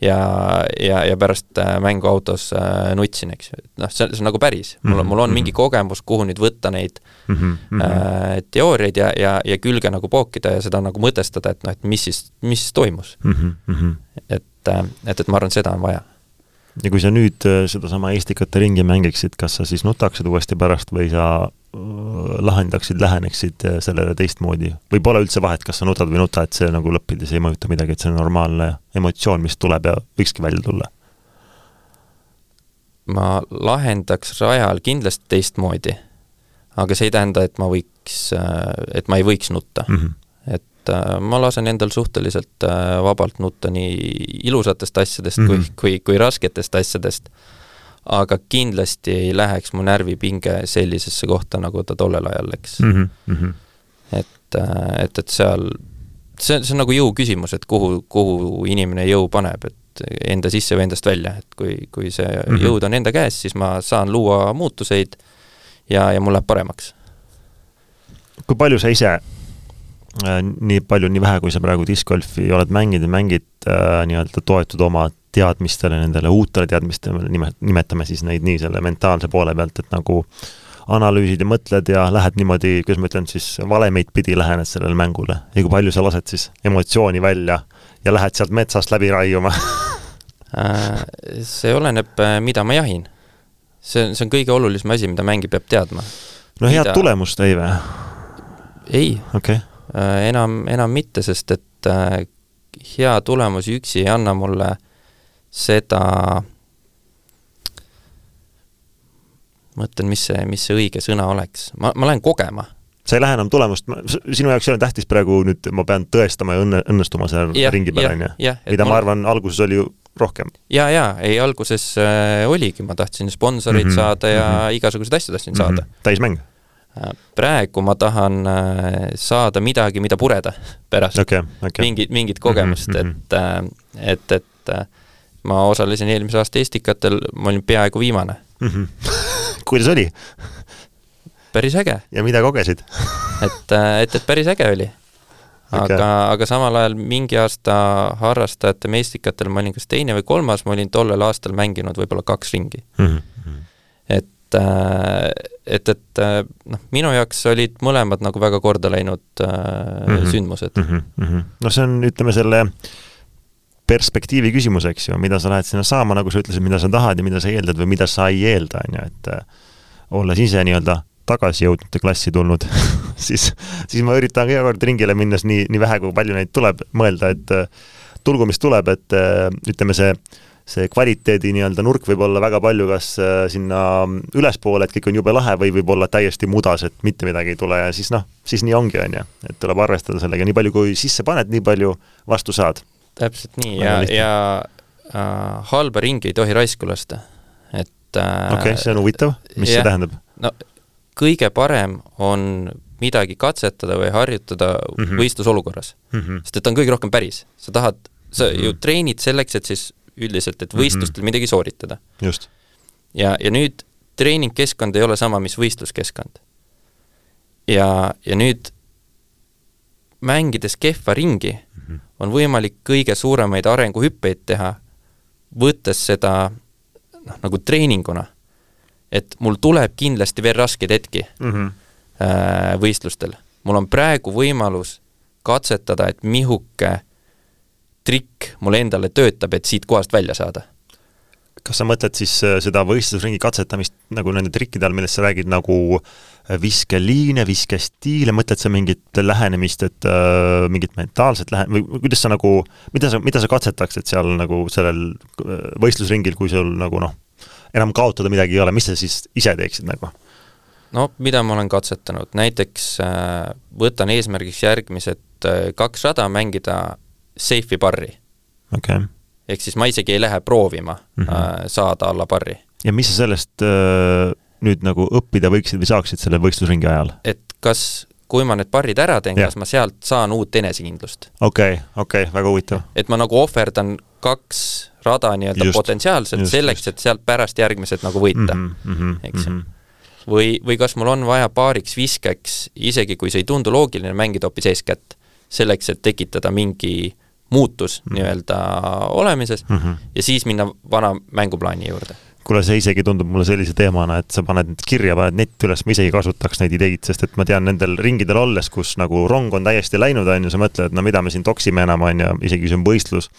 ja, ja, ja pärast äh, mängu autos äh, nutsin, eks ju, et noh, see, see on nagu päris, mul on, mul on mingi kogemus, kuhu nüüd võtta neid mm -hmm. äh, teooriaid ja, ja, ja külge nagu pookida ja seda nagu mõtestada, et noh, et mis siis, mis siis toimus mm. -hmm. et, äh, et, et ma arvan, seda on vaja ja kui sa nüüd sedasama Estikate ringi mängiksid, kas sa siis nutaksid uuesti pärast või sa lahendaksid, läheneksid äh, sellele teistmoodi või pole üldse vahet, kas sa nutad või ei nuta, et see nagu lõppides ei mõjuta midagi, et see on normaalne emotsioon, mis tuleb ja võikski välja tulla? ma lahendaks rajal kindlasti teistmoodi, aga see ei tähenda, et ma võiks, et ma ei võiks nutta mm. -hmm. et äh, ma lasen endal suhteliselt äh, vabalt nutta nii ilusatest asjadest mm -hmm. kui, Mhm. kui, kui rasketest asjadest. Aga kindlasti ei läheks mu närvipinge sellisesse kohta, nagu ta tollel ajal läks mm. mm. -hmm. et, et, et seal, see, see on nagu jõu küsimus, et kuhu, kuhu inimene jõu paneb, et enda sisse või endast välja, et kui, kui see mm. -hmm. jõud on enda käes, siis ma saan luua muutuseid ja, ja mul läheb paremaks kui palju sa ise äh, nii palju, nii vähe, kui sa praegu discgolfi oled mänginud ja mängid äh, nii-öelda toetud oma teadmistele, nendele uutele teadmistele, nime, nimetame siis neid nii selle mentaalse poole pealt, et nagu analüüsid ja mõtled ja lähed niimoodi, kuidas ma ütlen siis, valemeid pidi lähened sellele mängule ja kui palju sa lased siis emotsiooni välja ja lähed sealt metsast läbi raiuma Äh, see oleneb, äh, mida ma jahin. see, see on kõige olulisem asi, mida mängija peab teadma. no head Mida- tulemust ei või? ei, okay., enam, enam mitte, sest et äh, hea tulemus üksi ei anna mulle seda, mõtlen, mis see, mis see õige sõna oleks, ma, ma lähen kogema sa ei lähe enam tulemust, sinu jaoks ei ole tähtis praegu nüüd, ma pean tõestama ja õnne, õnnestuma seal Jah, ringi peal, on ju? mida ma arvan, alguses oli ju rohkem ja, ja ei, alguses äh, oligi, ma tahtsin sponsoreid mm -hmm, saada ja mm. -hmm. igasuguseid asju tahtsin saada mm. -hmm. täismäng? Äh, praegu ma tahan äh, saada midagi, mida pureda pärast okei okay,, okei okay.. mingit, mingit kogemust mm, -hmm. et, et, et äh, ma osalesin eelmise aasta Estikatel, ma olin peaaegu viimane. mm. -hmm. kuidas oli päris äge, ja mida kogesid et, et, et päris äge oli. aga okay., aga samal ajal mingi aasta harrastajate meistikatel ma olin kas teine või kolmas, ma olin tollel aastal mänginud võib-olla kaks ringi. mm? -hmm. et, et, et äh, noh, minu jaoks olid mõlemad nagu väga korda läinud äh, mm. -hmm. sündmused. Mm -hmm. no see on, ütleme selle perspektiivi küsimus, eks ju, mida sa lähed sinna saama, nagu sa ütlesid, mida sa tahad ja mida sa eeldad või mida sa ei eelda, on ju, et äh, olles ise nii-öelda tagasijõudnute klassi tulnud siis, siis ma üritan iga kord ringile minnes nii, nii vähe kui palju neid tuleb, mõelda, et äh, tulgu, mis tuleb, et äh, ütleme, see see kvaliteedi nii-öelda nurk võib olla väga palju kas sinna ülespoole, et kõik on jube lahe, või võib olla täiesti mudas, et mitte midagi ei tule ja siis noh, siis nii ongi, on ju. et tuleb arvestada sellega, nii palju kui sisse paned, nii palju vastu saad. Täpselt nii ja, ja äh, halba ringi ei tohi raisku lasta, et äh, okei okay,, see on huvitav, mis jah. see tähendab? no kõige parem on midagi katsetada või harjutada mm. -hmm. võistlusolukorras, Mm -hmm. sest et ta on kõige rohkem päris, sa tahad, sa mm. -hmm. ju treenid selleks, et siis üldiselt, et võistlustel mm -hmm. midagi sooritada. just. ja, ja nüüd treeningkeskkond ei ole sama, mis võistluskeskkond. ja, ja nüüd mängides kehva ringi mm. -hmm. on võimalik kõige suuremaid arenguhüppeid teha, võttes seda noh, nagu treeninguna. et mul tuleb kindlasti veel raskeid hetki Mm -hmm. äh, võistlustel. mul on praegu võimalus katsetada, et mihuke trikk mul endale töötab, et siit kohast välja saada kas sa mõtled siis äh, seda võistlusringi katsetamist nagu nende trikkide all, millest sa räägid, nagu äh, viskeliine, viskestiile, mõtled sa mingit lähenemist, et äh, mingit mentaalset lähe-, või kuidas sa nagu, mida sa, mida sa katsetaksid seal nagu sellel äh, võistlusringil, kui sul nagu noh, enam kaotada midagi ei ole, mis sa siis ise teeksid nagu? no mida ma olen katsetanud, näiteks äh, võtan eesmärgiks järgmised äh, kaks rada mängida safe'i parri. okei okay.. ehk siis ma isegi ei lähe proovima mm. -hmm. äh, saada alla parri. ja mis sa sellest äh, nüüd nagu õppida võiksid või saaksid selle võistlusringi ajal? et kas, kui ma need parrid ära teen, kas ma sealt saan uut enesekindlust? okei okay,, okei okay,, väga huvitav. et ma nagu ohverdan kaks rada nii-öelda potentsiaalselt just, selleks, et sealt pärast järgmised nagu võita mm. mm -hmm, eks ju. või, või kas mul on vaja paariks viskeks, isegi kui see ei tundu loogiline, mängida hoopis eeskätt, selleks, et tekitada mingi muutus Mhm. nii-öelda olemises mm -hmm. ja siis minna vana mänguplaani juurde. Kuule, see isegi tundub mulle sellise teemana, et sa paned need kirja, paned netti üles, ma isegi kasutaks neid ideid, sest et ma tean nendel ringidel olles, kus nagu rong on täiesti läinud, on ju, sa mõtled, no mida me siin toksime enam, on ju, isegi see on võistlus,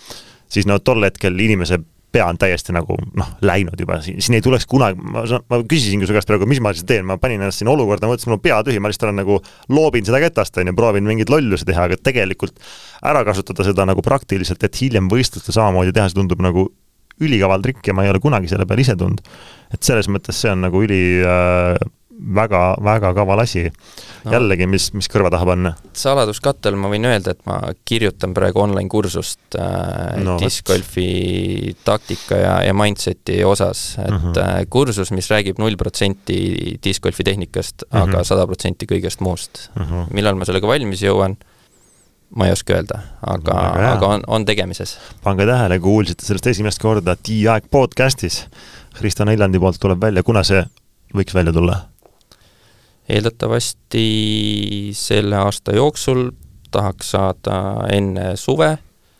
siis no tol hetkel inimese pea on täiesti nagu noh, läinud juba, siin ei tuleks kunagi, ma, ma küsisingi su käest praegu, mis ma siis teen, ma panin ennast sinna olukorda, mõtlesin, mul on pea tühi, ma lihtsalt olen nagu, loobin seda ketast, on ju, proovin mingeid lollusi teha, aga tegelikult ära kasutada seda nagu praktiliselt, et hiljem võistlustel samamoodi teha, see tundub nagu ülikaval trikk ja ma ei ole kunagi selle peale ise tulnud. et selles mõttes see on nagu üli äh, väga-väga kaval asi no.. jällegi, mis, mis kõrva taha panna. saladuskatte all ma võin öelda, et ma kirjutan praegu online kursust äh, no, discgolfi taktika ja, ja mindset'i osas, et uh -huh. äh, kursus, mis räägib null protsenti discgolfi tehnikast uh, -huh. aga sada protsenti kõigest muust uh. -huh. millal ma sellega valmis jõuan ma ei oska öelda, aga, aga on, on tegemises. pange tähele, kuulsite sellest esimest korda T-aeg podcastis. Kristo Neljandi poolt tuleb välja, kuna see võiks välja tulla? eeldatavasti selle aasta jooksul tahaks saada enne suve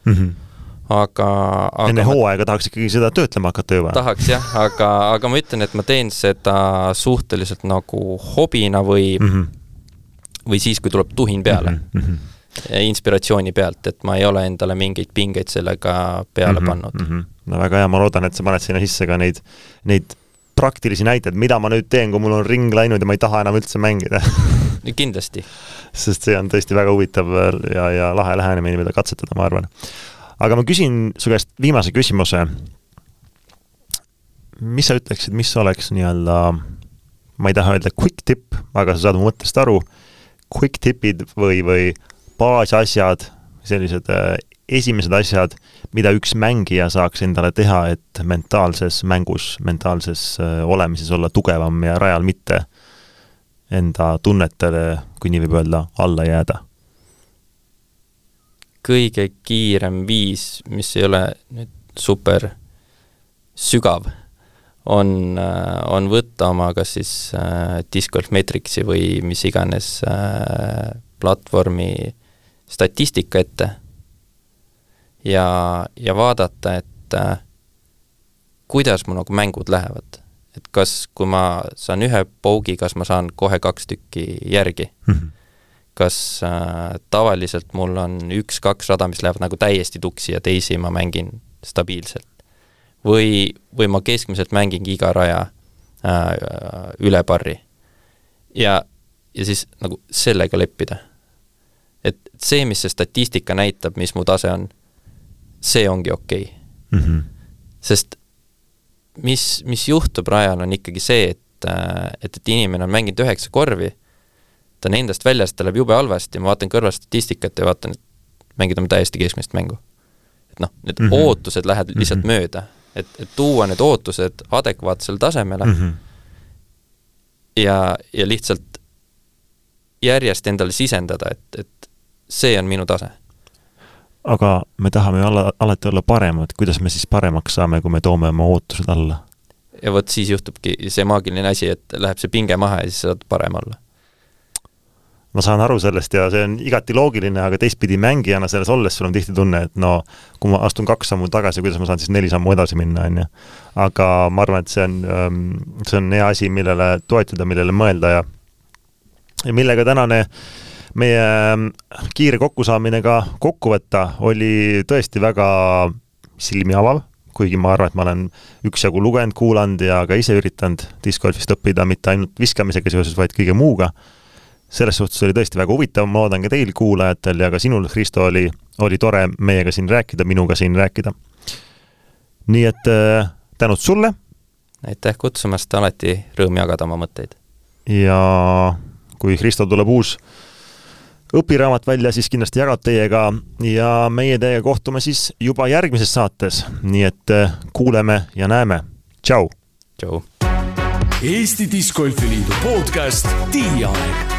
mm, -hmm. aga, aga enne hooaega tahaks ikkagi seda töötlema hakata juba? tahaks jah, aga, aga ma ütlen, et ma teen seda suhteliselt nagu hobina või mm, -hmm. või siis, kui tuleb tuhin peale mm. -hmm inspiratsiooni pealt, et ma ei ole endale mingeid pingeid sellega peale mm -hmm, pannud mm. -hmm. no väga hea, ma loodan, et sa paned sinna sisse ka neid, neid praktilisi näiteid, mida ma nüüd teen, kui mul on ring läinud ja ma ei taha enam üldse mängida kindlasti. sest see on tõesti väga huvitav ja, ja lahe lähenemine, mida katsetada, ma arvan. aga ma küsin su käest viimase küsimuse. mis sa ütleksid, mis oleks nii-öelda, ma ei taha öelda quick tip, aga sa saad mu mõttest aru, quick tipid või, või baasasjad, sellised äh, esimesed asjad, mida üks mängija saaks endale teha, et mentaalses mängus, mentaalses äh, olemises olla tugevam ja rajal mitte enda tunnetele, kui nii võib öelda, alla jääda? kõige kiirem viis, mis ei ole nüüd super sügav, on, äh, on võtta oma kas siis äh, Discord Metricsi või mis iganes äh, platvormi äh, statistika ette ja, ja vaadata, et äh, kuidas mu nagu mängud lähevad. et kas, kui ma saan ühe paugi, kas ma saan kohe kaks tükki järgi mm. -hmm. kas äh, tavaliselt mul on üks-kaks rada, mis lähevad nagu täiesti tuksi ja teisi ma mängin stabiilselt. või, või ma keskmiselt mängingi iga raja äh, üle parri. ja, ja siis nagu sellega leppida et see, mis see statistika näitab, mis mu tase on, see ongi okei okay. mm. -hmm. sest mis, mis juhtub rajal, on ikkagi see, et, äh, et, et inimene on mänginud üheksa korvi, ta on endast väljas, ta läheb jube halvasti, ma vaatan kõrval statistikat ja vaatan, et mängid oma täiesti keskmist mängu. et noh, need mm -hmm. ootused lähevad lihtsalt mm -hmm. mööda, et, et tuua need ootused adekvaatsele tasemele mm -hmm. ja, ja lihtsalt järjest endale sisendada, et, et see on minu tase. aga me tahame ju alla, alati olla paremad, kuidas me siis paremaks saame, kui me toome oma ootused alla? ja vot siis juhtubki see maagiline asi, et läheb see pinge maha ja siis saad parem olla. ma saan aru sellest ja see on igati loogiline, aga teistpidi mängijana selles olles sul on tihti tunne, et no kui ma astun kaks sammu tagasi, kuidas ma saan siis neli sammu edasi minna, on ju. aga ma arvan, et see on, ähm, see on hea asi, millele toetuda, millele mõelda ja ja millega tänane äh, meie ähm, kiire kokkusaamine ka kokku võtta oli tõesti väga silmi avav, kuigi ma arvan, et ma olen üksjagu lugenud, kuulanud ja ka ise üritanud discgolfist õppida mitte ainult viskamisega seoses, vaid kõige muuga. selles suhtes oli tõesti väga huvitav, ma loodan ka teil, kuulajatel ja ka sinul, Kristo, oli, oli tore meiega siin rääkida, minuga siin rääkida. nii et äh, tänud sulle! aitäh kutsumast, alati rõõm jagada oma mõtteid! ja kui Kristo tuleb uus õpiraamat välja, siis kindlasti jagab teiega ja meie teiega kohtume siis juba järgmises saates, nii et äh, kuuleme ja näeme. tšau! tšau! Eesti Discgolfi Liidu podcast Tiiaeg